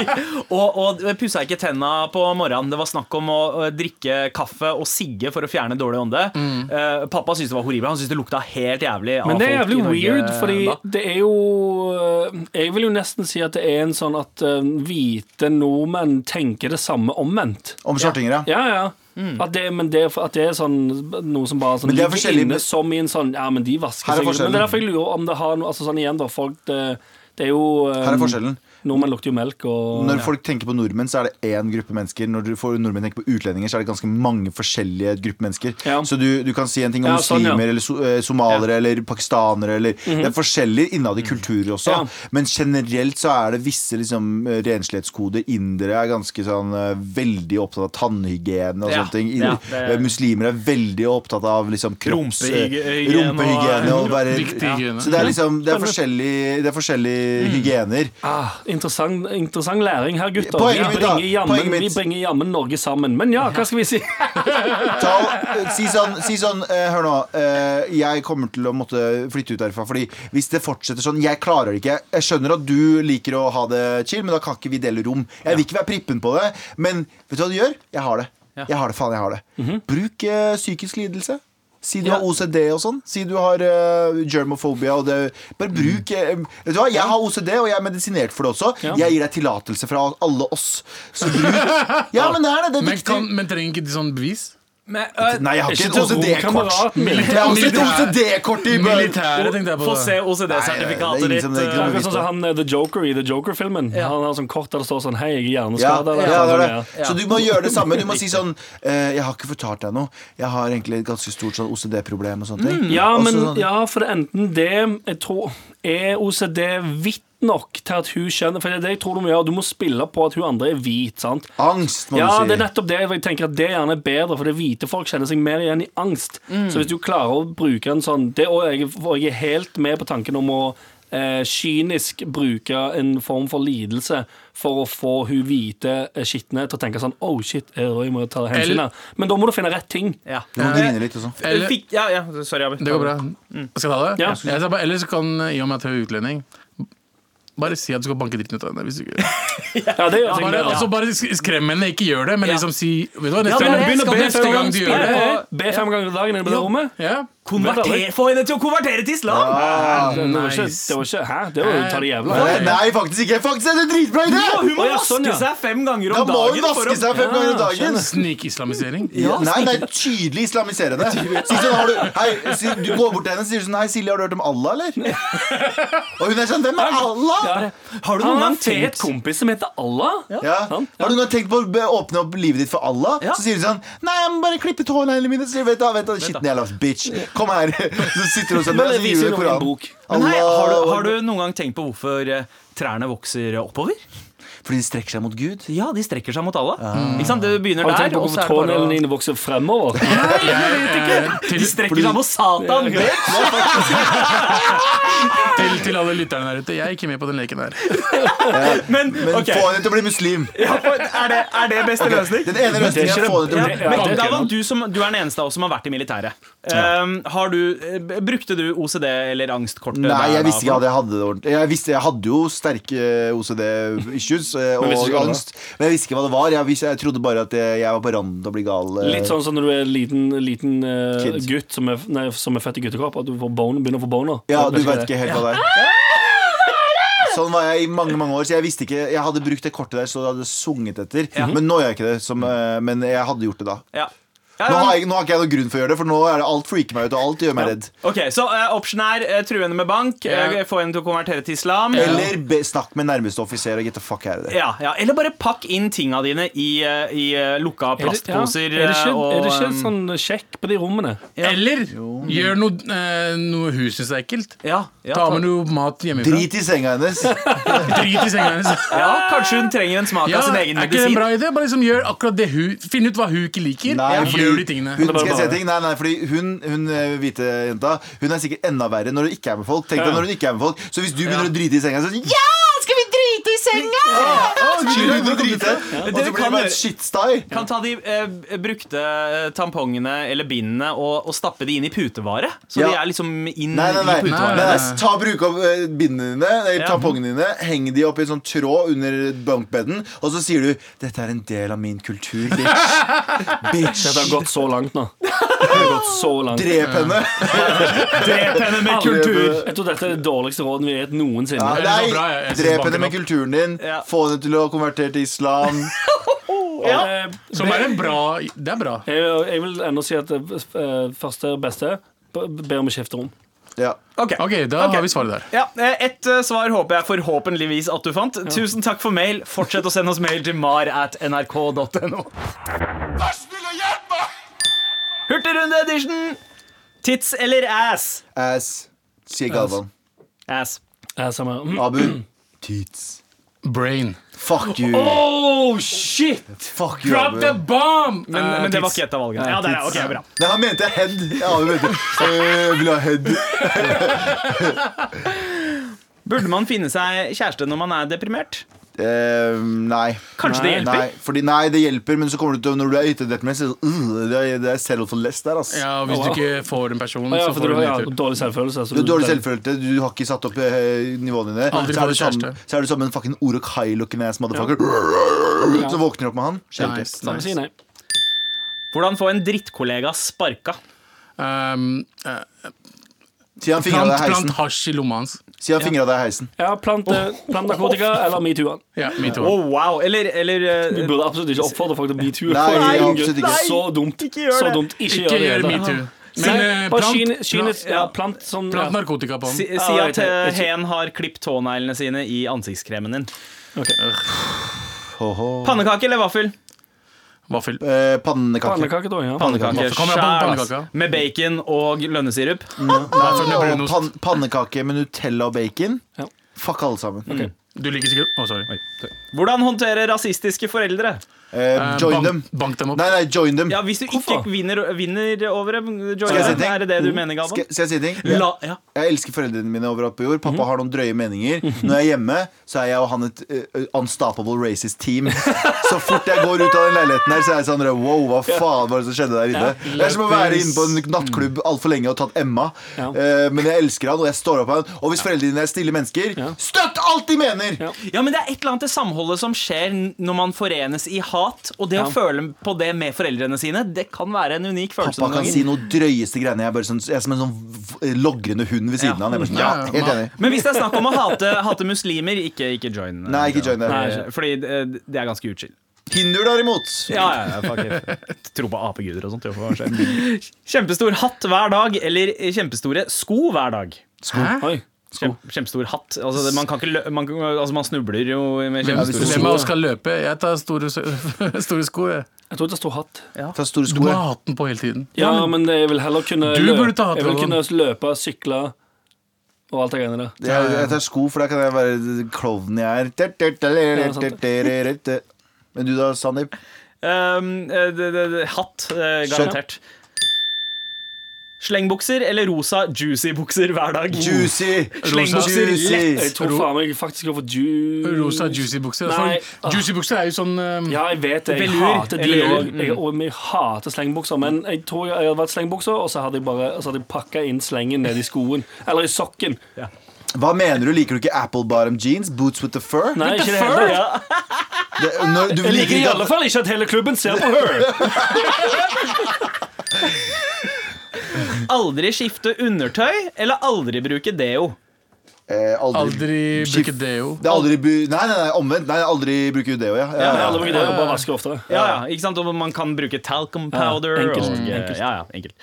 Speaker 5: og, og pussa ikke tenna på morgenen. Det var snakk om å å drikke kaffe og sigge for å fjerne dårlig ånde. Eh, pappa syntes det var horribelt. Han syntes det lukta helt jævlig. av
Speaker 3: Men det er
Speaker 5: folk
Speaker 3: jævlig weird, fordi
Speaker 5: da.
Speaker 3: det er jo Jeg vil jo nesten si at det er en sånn at hvite nordmenn tenker det samme omvendt.
Speaker 2: Om shortinger, ja.
Speaker 3: Ja, ja. At det, men det, at det er sånn noe som bare sånn,
Speaker 2: Men det er
Speaker 3: ligger
Speaker 2: forskjellig-
Speaker 3: inne som i en sånn Ja, men de vasker
Speaker 2: er
Speaker 3: seg jo. Men det er derfor jeg lurer om det har noe Altså sånn igjen, da. Folk Det, det er jo um,
Speaker 2: Her er forskjellen.
Speaker 3: Nordmenn lukter jo melk og
Speaker 2: Når folk tenker på nordmenn, så er det én gruppe mennesker. Når du får nordmenn tenker på utlendinger, så er det ganske mange forskjellige grupper mennesker.
Speaker 3: Ja.
Speaker 2: Så du, du kan si en ting om
Speaker 3: Ja, sånn, ja.
Speaker 2: muslimer eller so eh, somaliere eller pakistanere eller Det er forskjellig innad i kulturer også.
Speaker 3: Mhm. Ja.
Speaker 2: Men generelt så er det visse liksom, eh, renslighetskoder. Indere er ganske sånn eh, veldig opptatt av tannhygiene og
Speaker 5: Ja,
Speaker 2: sånne ting.
Speaker 5: ja,
Speaker 2: In- eh, Muslimer er veldig opptatt av liksom kropps... eh,
Speaker 5: Rumpehygiene og-
Speaker 2: og være, Så det er liksom Det er forskjellige, det er forskjellige hygiener.
Speaker 3: Ah, interessant, interessant læring her, gutter.
Speaker 2: Poenget
Speaker 3: vi, bringer jammen, vi bringer jammen Norge sammen. Men ja, hva skal vi si?
Speaker 2: Ta, si sånn, si sånn eh, Hør nå. eh, jeg kommer til å måtte flytte ut derfra. Fordi hvis det fortsetter sånn Jeg klarer det ikke. Jeg skjønner at du liker å ha det chill, men da kan ikke vi dele rom. Jeg vil ikke være prippen på det, men vet du hva du gjør? Jeg har det. Jeg har det, faen, jeg har det. Bruk eh, psykisk lidelse. Si du
Speaker 3: Ja.
Speaker 2: har OCD og sånn. Si du har uh, germophobia. Og det, bare bruk mm. Vet du hva, Jeg har OCD, og jeg er medisinert for det også.
Speaker 3: Ja.
Speaker 2: Jeg gir deg tillatelse fra alle oss. Så bruk Ja, men det er det. Det er
Speaker 4: Men, kan, men trenger ikke de sånn bevis?
Speaker 5: Men, øh,
Speaker 2: Nei, jeg har ikke et OCD-kort. OCD-kort i
Speaker 4: Militære, tenkte jeg på.
Speaker 5: Få se OCD-sertifikatet
Speaker 2: er
Speaker 5: ditt.
Speaker 2: det er ikke
Speaker 5: øh,
Speaker 3: Akkurat sånn som han eh, The Joker i The Joker-filmen. Han har sånn kort der det står sånn Hei, jeg er
Speaker 2: Ja,
Speaker 3: hjerneskada.
Speaker 2: ja,
Speaker 3: ja,
Speaker 2: det er det.
Speaker 3: ja.
Speaker 2: Så du må gjøre det samme. Du må si sånn eh, Jeg har ikke fortalt deg noe. Jeg har egentlig et ganske stort sånn OCD-problem og sånne ting.
Speaker 3: Ja,
Speaker 2: Og
Speaker 3: men,
Speaker 2: sånn-
Speaker 3: ja, for det er enten det Jeg tror Er OCD hvitt nok til at hun skjønner For det er det jeg tror du må gjøre. Du må spille på at hun andre er hvit. sant?
Speaker 2: Angst, må
Speaker 3: Ja,
Speaker 2: du
Speaker 3: det er nettopp det. Jeg tenker at Det gjerne er bedre, for det hvite folk kjenner seg mer igjen i angst.
Speaker 2: Mm.
Speaker 3: Så hvis du klarer å bruke en sånn det, Og jeg, og jeg er helt med på tanken om å eh, kynisk bruke en form for lidelse for å få hun hvite eh, skitne til å tenke sånn Oh shit, jeg jeg må ta hensyn her. Men da må du finne rett ting.
Speaker 5: Ja.
Speaker 2: Du må grine litt og sånn.
Speaker 4: Eller,
Speaker 5: Fikk, ja, ja, sorry, Abid.
Speaker 4: det går bra. Skal jeg ta det?
Speaker 3: Ja.
Speaker 4: Jeg bare, ellers kan, i og med at hun er utlending bare si at du skal banke dritten ut av henne. Hvis du ikke
Speaker 3: Ja, det gjør jeg.
Speaker 4: bare,
Speaker 3: Ja.
Speaker 4: altså, bare sk- skrem henne, ikke gjør det, men liksom si Vet du hva, neste, gang,
Speaker 3: Begynn å
Speaker 5: skal
Speaker 3: be
Speaker 4: neste
Speaker 3: fem
Speaker 4: gang du gjør det
Speaker 3: Be fem ganger om dagen inne på det rommet.
Speaker 4: ja.
Speaker 5: Konverter, få henne til å konvertere til islam!
Speaker 3: Det var ikke,
Speaker 4: Nice.
Speaker 3: det var ikke Hæ? Det var jo ta det jævla
Speaker 2: Nei, Nei, faktisk ikke. Faktisk er det dritbra idé!
Speaker 5: Ja, hun må
Speaker 3: oh, ja,
Speaker 5: vaske
Speaker 3: sånn, ja.
Speaker 5: seg fem ganger
Speaker 2: Da
Speaker 5: om
Speaker 2: må hun
Speaker 5: dagen. for
Speaker 2: vaske seg fem ganger om dagen.
Speaker 4: Snikislamisering.
Speaker 2: Ja, nei, nei, tydelig islamiserende. Si sånn, har du, hei, si, du går bort til henne og sier sånn Hei, Silje, har du hørt om Allah, eller? Og hun er sånn Hvem er Allah?
Speaker 3: Ja.
Speaker 5: Har du noen
Speaker 3: har
Speaker 5: gang tenkt
Speaker 3: kompis som heter Allah.
Speaker 2: Har du noen gang tenkt på å åpne opp livet ditt for Allah?
Speaker 5: Ja.
Speaker 2: Så sier hun sånn Nei, jeg må bare klippe tåneglene mine. Så sier hun vet du, vet du, Skitten jævla bitch. Kom her. Så sitter du sånn
Speaker 3: Men
Speaker 2: og
Speaker 3: det viser
Speaker 2: du
Speaker 3: noe en bok.
Speaker 5: Men hei, har, du, har du noen gang tenkt på hvorfor eh, trærne vokser oppover?
Speaker 2: Fordi de strekker seg mot Gud?
Speaker 5: Ja, de strekker seg mot Allah. Ikke sant? Det begynner
Speaker 3: Har du
Speaker 5: der,
Speaker 3: tenkt på
Speaker 5: og så
Speaker 3: hvorfor
Speaker 5: er det bare
Speaker 3: dine vokser fremover?
Speaker 5: De strekker seg mot Satan!
Speaker 4: Til, til alle lytterne der ute, jeg er ikke med på den leken der.
Speaker 5: Men,
Speaker 2: Men
Speaker 5: ok,
Speaker 2: få henne til å bli muslim.
Speaker 5: ja, er, det, er det beste løsning?
Speaker 2: Den ene løsningen er å få henne til å bli
Speaker 3: Ja,
Speaker 5: men du, som, du er den eneste av oss som har vært i militæret. Um, har du, eh, brukte du OCD eller angstkortet?
Speaker 2: Nei, jeg visste ikke at jeg hadde det ordentlig. Jeg, visste, jeg hadde jo sterke OCD-issues og
Speaker 3: hva det var.
Speaker 2: angst. Men jeg visste ikke hva det var. Jeg, visste, jeg trodde bare at jeg, var på randen til å bli gal. eh.
Speaker 3: Litt sånn som når du er en liten, liten
Speaker 2: uh,
Speaker 3: gutt som er, nei, som er født i guttekropp, at du får boner, begynner å få boner.
Speaker 2: Ja, du
Speaker 3: Vet
Speaker 2: ikke helt hva det er. Sånn var jeg i mange mange år. Så jeg visste ikke Jeg hadde brukt det kortet der så det hadde sunget etter. Men nå gjør jeg ikke det. Som, eh, men jeg hadde gjort det da.
Speaker 5: Ja. Ja,
Speaker 2: Nå har, jeg, nå har ikke jeg noen grunn for å gjøre det, for nå er det alt freaker meg ut, og alt gjør meg redd.
Speaker 5: Ok, Så uh, option er uh, true henne med bank, uh, få henne til å konvertere til islam.
Speaker 2: Eller be, snakk med nærmeste offiser og get the fuck out of there.
Speaker 5: Ja, ja, Eller bare pakk inn tinga dine i, eh, i eh, lukka
Speaker 3: Er det, ja,
Speaker 5: plastposer.
Speaker 3: er det ikke,
Speaker 5: eh, og,
Speaker 3: er det ikke sånn sjekk på de rommene?
Speaker 4: Eller gjør noe, eh, noe huset er ekkelt.
Speaker 5: ja, ja,
Speaker 4: Ta med noe mat hjemmefra.
Speaker 2: Drit i senga hennes.
Speaker 4: Drit i senga hennes.
Speaker 5: ja, Kanskje hun trenger en smak
Speaker 4: Ja,
Speaker 5: av sin egen medisin.
Speaker 4: er ikke det en bra idé? Bare liksom gjør akkurat det hun Finn ut hva hun ikke liker.
Speaker 2: Nei,
Speaker 4: gjør de tingene.
Speaker 2: Hun, skal jeg si ting? Nei, nei, fordi hun, hun eh, hvite jenta Hun er sikkert enda verre når du ikke er med folk. Tenk deg når hun ikke er med folk Så hvis du begynner å drite i senga, så er Ja, i
Speaker 5: senga!
Speaker 2: Det? Drite? Og så blir
Speaker 5: kan
Speaker 2: det bare et.
Speaker 5: Kan ta de eh, brukte eh, tampongene eller bindene og, og stappe de inn i putevare. Så
Speaker 2: Ja.
Speaker 5: de er liksom inn
Speaker 2: Nei, nei, nei.
Speaker 5: i putevare.
Speaker 2: nei, nei. Ta Bruk opp eh, bindene dine, eller
Speaker 5: Ja.
Speaker 2: tampongene dine, heng de opp i en sånn tråd under bunkbeden, og så sier du 'Dette er en del av min kultur, bitch'. bitch.
Speaker 3: Dette har gått så langt nå.
Speaker 2: Drep henne.
Speaker 5: Drep henne med kultur!
Speaker 3: Jeg tror dette er det dårligste rådet vi har gitt noensinne.
Speaker 2: Ja, nei,
Speaker 4: bra, jeg- jeg
Speaker 2: drep henne med kulturen din.
Speaker 5: Ja.
Speaker 2: Få henne til å konvertere til islam.
Speaker 3: ja.
Speaker 4: Som er en bra Det er bra.
Speaker 3: jeg, jeg vil ennå si at det eh, første og beste ber om å skifte rom.
Speaker 2: Ja.
Speaker 5: Ok.
Speaker 4: Ok, da
Speaker 5: okay.
Speaker 4: har vi svaret der.
Speaker 5: Ja, eh, Et uh, svar håper jeg forhåpentligvis at du fant. Tusen takk for mail. Fortsett å sende oss mail til mar at nrk.no. Hurtigrunde edition! Tits eller ass?
Speaker 2: Ass. Sier Galvan.
Speaker 5: Ass.
Speaker 3: ass. samme. Mm.
Speaker 2: Abu. Tits.
Speaker 4: Brain.
Speaker 2: Fuck you.
Speaker 3: Oh, shit!
Speaker 2: Fuck you,
Speaker 4: Drop
Speaker 2: Abu.
Speaker 4: the bomb!
Speaker 5: Men, men det var ikke et av valgene. Ja, det er, ok, bra
Speaker 2: Nei, han mente head. Ja, han mente Jeg Vil ha head.
Speaker 5: Burde man finne seg kjæreste når man er deprimert?
Speaker 2: Eh, nei.
Speaker 5: Kanskje det hjelper?
Speaker 2: Nei, fordi, nei, det hjelper, men så kommer du til når du er ute så uh, det øh, det er, det er self-less der, Altså.
Speaker 4: Ja, og Hvis du ikke får en person,
Speaker 3: Ja,
Speaker 4: så får
Speaker 3: du
Speaker 4: en
Speaker 3: ja, dårlig selvfølelse. Altså,
Speaker 2: Du er dårlig selvfølelse, du har ikke satt opp uh, nivåene dine. Så er, du
Speaker 4: sammen,
Speaker 2: så er du som en fucking Orok Hai-looking ass motherfucker. Så våkner du opp med han.
Speaker 4: Nice, nice.
Speaker 3: si.
Speaker 5: Hvordan få en drittkollega sparka?
Speaker 4: Um,
Speaker 2: fingra
Speaker 4: plant, plant hasj i lomma hans.
Speaker 2: Si at fingra deg i heisen.
Speaker 3: Ja, plant, eh, plant narkotika eller metoo.
Speaker 4: Ja, me too.
Speaker 5: Oh, wow. Eller, eller
Speaker 3: Vi
Speaker 5: eh,
Speaker 3: burde absolutt ikke oppfordre folk til metoo.
Speaker 2: Nei, absolutt ikke.
Speaker 3: Så dumt.
Speaker 5: Ikke gjør
Speaker 3: Så
Speaker 5: det.
Speaker 3: dumt. Ikke,
Speaker 4: Ikke
Speaker 3: gjør
Speaker 4: gjør metoo.
Speaker 3: Men
Speaker 4: Men eh, plant,
Speaker 3: skyne- skyne- ja, plant sånn
Speaker 4: plant narkotika på
Speaker 5: si,
Speaker 4: ham.
Speaker 5: si at uh, hen har klippet tåneglene sine i ansiktskremen din.
Speaker 2: Ho-ho.
Speaker 5: Pannekake eller vaffel?
Speaker 4: Vaffel.
Speaker 2: Eh, pannekake.
Speaker 3: Pannekake, da. Ja.
Speaker 5: Pannekake.
Speaker 4: Vaffel. Kommer an på
Speaker 5: Skjær,
Speaker 4: pannekaka.
Speaker 5: Med bacon og lønnesirup.
Speaker 2: Og
Speaker 4: brunost.
Speaker 2: pan pannekake med Nutella og bacon.
Speaker 3: Ja.
Speaker 2: Fuck alle sammen.
Speaker 4: Du liker sikkert Å, sorry.
Speaker 5: Hvordan håndtere rasistiske foreldre?
Speaker 2: Eh, join
Speaker 4: bank,
Speaker 2: dem.
Speaker 4: bank dem opp.
Speaker 2: Nei, nei, join dem.
Speaker 5: Ja, Hvis du
Speaker 3: Hvorfor?
Speaker 5: ikke vinner, vinner over dem, join
Speaker 2: Skal jeg si
Speaker 5: dem. Er det det du mener, Galvan?
Speaker 2: Skal, skal jeg si ting?
Speaker 5: La, ja.
Speaker 2: jeg elsker foreldrene mine overalt på jord. Pappa
Speaker 3: Mhm.
Speaker 2: har noen drøye meninger. Når jeg er hjemme, så er jeg og han et uh, unstoppable racist team. Så fort jeg går ut av den leiligheten her, så er jeg sånn Wow, hva faen var det som skjedde der inne? Det er som å være inne på en nattklubb altfor lenge og tatt Emma.
Speaker 3: Ja.
Speaker 2: Eh, men jeg elsker han, og jeg står opp for han. Og hvis foreldrene dine er stille mennesker, støtt alt de mener!
Speaker 3: Ja.
Speaker 5: ja, men det er et eller annet til samholdet som skjer når man forenes i hat. Og det
Speaker 3: Ja.
Speaker 5: å føle på det med foreldrene sine, det kan være en unik følelse.
Speaker 2: Pappa kan si noe drøyeste greiene. Jeg er, bare sånn, jeg er som en sånn logrende hund ved siden
Speaker 5: Ja.
Speaker 2: av han. Jeg er sånn,
Speaker 4: Ja,
Speaker 2: helt enig.
Speaker 5: Men hvis det er snakk om å hate, hate muslimer, ikke, ikke join.
Speaker 2: Nei, ikke join det.
Speaker 5: Nei, Fordi det er ganske utskilt.
Speaker 2: Hinduer derimot.
Speaker 5: Ja, ja, ja. Tro på apeguder og sånt. Kjempestor hatt hver dag, eller kjempestore sko hver dag?
Speaker 4: Hæ?
Speaker 3: Oi.
Speaker 5: Kjem, kjempestor hatt. Altså, det- man, kan ikke lø man, altså, man snubler jo med kjempestore sko.
Speaker 4: hvem av oss skal løpe? Jeg tar store, store sko. Jeg.
Speaker 3: Jeg tror jeg tar stor hatt.
Speaker 2: Ta store
Speaker 4: Du må
Speaker 2: ja.
Speaker 4: ha hatten på hele tiden.
Speaker 3: Ja, men jeg vil heller kunne
Speaker 4: Du
Speaker 3: løpe-
Speaker 4: burde ta hatt,
Speaker 3: Jeg vil kunne løpe, sykle og alt det greiene der.
Speaker 2: Jeg, jeg tar sko, for da kan jeg være klovnen jeg er. Men du da, Sandeep?
Speaker 5: Um, eh, det, det, det, hatt, garantert. garantert. Slengbukser eller rosa juicy-bukser hver dag?
Speaker 2: Juicy!
Speaker 5: Slengbukser,
Speaker 2: Juicy!
Speaker 3: Jeg tror faen meg faktisk går for ju...
Speaker 4: Rosa juicy bukser.
Speaker 3: Nei,
Speaker 4: juicy bukser er jo sånn um,
Speaker 3: Ja, jeg vet det. Jeg
Speaker 5: Velur,
Speaker 3: hater de òg. Jeg, og jeg hater slengbukser. Men jeg tror jeg hadde vært slengbukser, og så hadde jeg bare Så hadde jeg pakka inn slengen ned i skoen. Eller i sokken.
Speaker 2: Hva mener du? Liker du ikke apple bottom jeans? Boots with the fur?
Speaker 3: Nei, ikke det
Speaker 5: heller,
Speaker 3: heller.
Speaker 2: Det, når, du
Speaker 3: Jeg liker
Speaker 2: liker
Speaker 3: i alle fall ikke at hele klubben ser på her.
Speaker 5: Aldri skifte undertøy eller aldri bruke deo?
Speaker 2: eh, aldri,
Speaker 4: Aldri bruke deo.
Speaker 2: Det er aldri bu Nei, nei, nei, omvendt. Nei, aldri bruke deo, ja. ja, ja,
Speaker 3: ja. og bare vaske oftere.
Speaker 5: Ja, ja, ikke sant? Og man kan bruke talcum powder.
Speaker 3: enkelt,
Speaker 5: og,
Speaker 3: enkelt.
Speaker 5: Ja, ja, enkelt.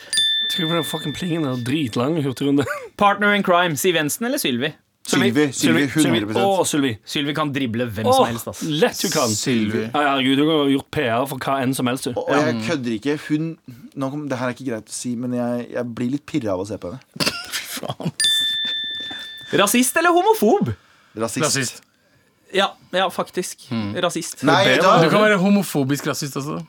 Speaker 3: Tenk på den fucking plingen. Dritlang hurtigrunde.
Speaker 5: Partner in crime, Siv Jensen eller Sylvi?
Speaker 2: Sylvi. Sylvi.
Speaker 3: Sylvi.
Speaker 5: Sylvi kan drible hvem
Speaker 3: Å,
Speaker 5: som helst. ass.
Speaker 3: lett hun kan.
Speaker 2: Sylvi.
Speaker 3: Ja, herregud, du har gjort PR for hva enn som helst.
Speaker 2: Og og jeg kødder ikke. Hun nå kom, Det her er ikke greit å si, men jeg, jeg blir litt pirra av å se på henne.
Speaker 5: Rasist eller homofob?
Speaker 2: Rasist.
Speaker 4: Rasist.
Speaker 5: Ja, ja faktisk. Rasist.
Speaker 2: Nei, du
Speaker 4: kan være homofobisk rasist også.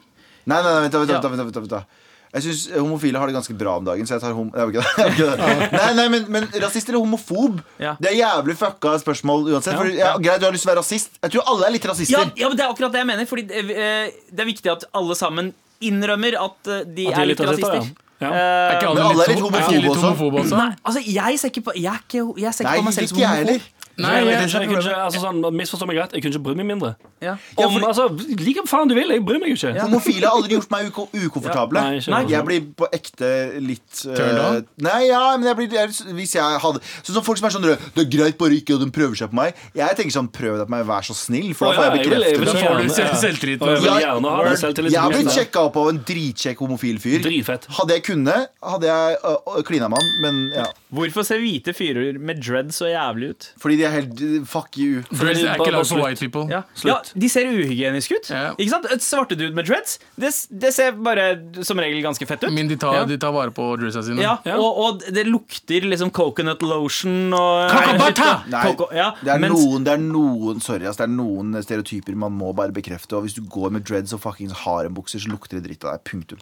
Speaker 2: Nei, nei, nei, vent, da, vent, da, vent, da, vent, vent, vent, da. Jeg syns homofile har det ganske bra om dagen, så jeg tar hom... Jeg ikke det. Jeg ikke det. Nei, nei, men, men rasist eller homofob?
Speaker 5: Ja.
Speaker 2: Det er jævlig fucka spørsmål uansett. For, ja, greit, du har lyst til å være rasist. Jeg tror alle er litt rasister.
Speaker 5: Ja, ja, men Det er akkurat det jeg mener. Fordi det, eh, det er viktig at alle sammen innrømmer at eh, de,
Speaker 3: At de
Speaker 5: er litt
Speaker 3: rasister,
Speaker 5: rasister.
Speaker 3: Ja.
Speaker 5: Eh,
Speaker 4: Er ikke
Speaker 2: Men alle er litt
Speaker 4: ho-
Speaker 2: homofobe også.
Speaker 4: homofobe også?
Speaker 5: Nei, altså jeg ser ikke på Jeg, er ikke, jeg ser ikke
Speaker 2: Nei,
Speaker 5: på meg selv som homofob.
Speaker 4: Nei,
Speaker 3: Jeg,
Speaker 4: jeg,
Speaker 3: kunne jeg kunne altså sånn, Misforstå meg rett, jeg kunne ikke brydd meg mindre.
Speaker 5: Ja.
Speaker 2: Ja,
Speaker 3: Om, altså, Like faen du vil, jeg bryr meg jo ikke.
Speaker 2: Homofile har aldri gjort meg uko ukomfortable.
Speaker 3: Nei, ikke
Speaker 2: Nei,
Speaker 3: jeg.
Speaker 2: jeg blir på ekte litt
Speaker 4: uh?
Speaker 2: Nei, ja, men jeg blir jeg, Hvis jeg hadde Sånn som folk som er sånn Det er greit bare ikke, og de prøver seg på meg. Jeg tenker sånn Prøv deg på meg, vær så snill, for da får jeg
Speaker 3: bekreftet det. jeg
Speaker 4: får du
Speaker 3: ja.
Speaker 4: selvtillit.
Speaker 3: Jeg
Speaker 2: Jeg-. Jeg har blitt
Speaker 3: Ja.
Speaker 2: sjekka opp av en dritkjekk homofil fyr.
Speaker 3: Dritfett.
Speaker 2: Hadde jeg kunnet, hadde jeg uh, klina med han, men ja.
Speaker 5: Hvorfor ser hvite fyrer med dread så jævlig ut?
Speaker 2: Fordi de er helt Fuck you.
Speaker 4: Dreads er ikke lagd for white people.
Speaker 5: Ja.
Speaker 3: Slutt.
Speaker 5: ja, De ser uhygieniske ut.
Speaker 4: Ja.
Speaker 5: Ikke sant? Et svarte dude med dreads Det, det ser bare som regel ganske fett ut.
Speaker 4: Men de tar,
Speaker 5: Ja.
Speaker 4: de tar vare på dreadsa sine.
Speaker 5: Ja,
Speaker 3: Ja.
Speaker 5: Og, og det lukter liksom coconut lotion og
Speaker 4: Coco!
Speaker 2: Nei,
Speaker 5: Coco,
Speaker 2: det er,
Speaker 5: mens-
Speaker 2: noen, det er noen Sorry, ass, det er noen stereotyper man må bare bekrefte. Og hvis du går med dreads og fuckings harembukser, så lukter det dritt av deg. Punktum.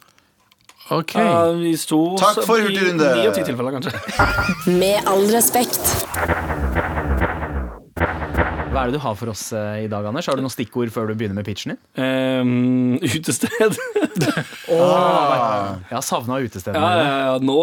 Speaker 3: Okay. Uh,
Speaker 2: Takk for hurtigrunde.
Speaker 1: Med all respekt.
Speaker 5: Hva er det du har for oss eh, i dag, Anders? Har du noen stikkord før du begynner med pitchen din?
Speaker 3: Um, utested.
Speaker 2: Ah.
Speaker 5: Jeg har savna utestedene
Speaker 3: ja, ja, ja, nå.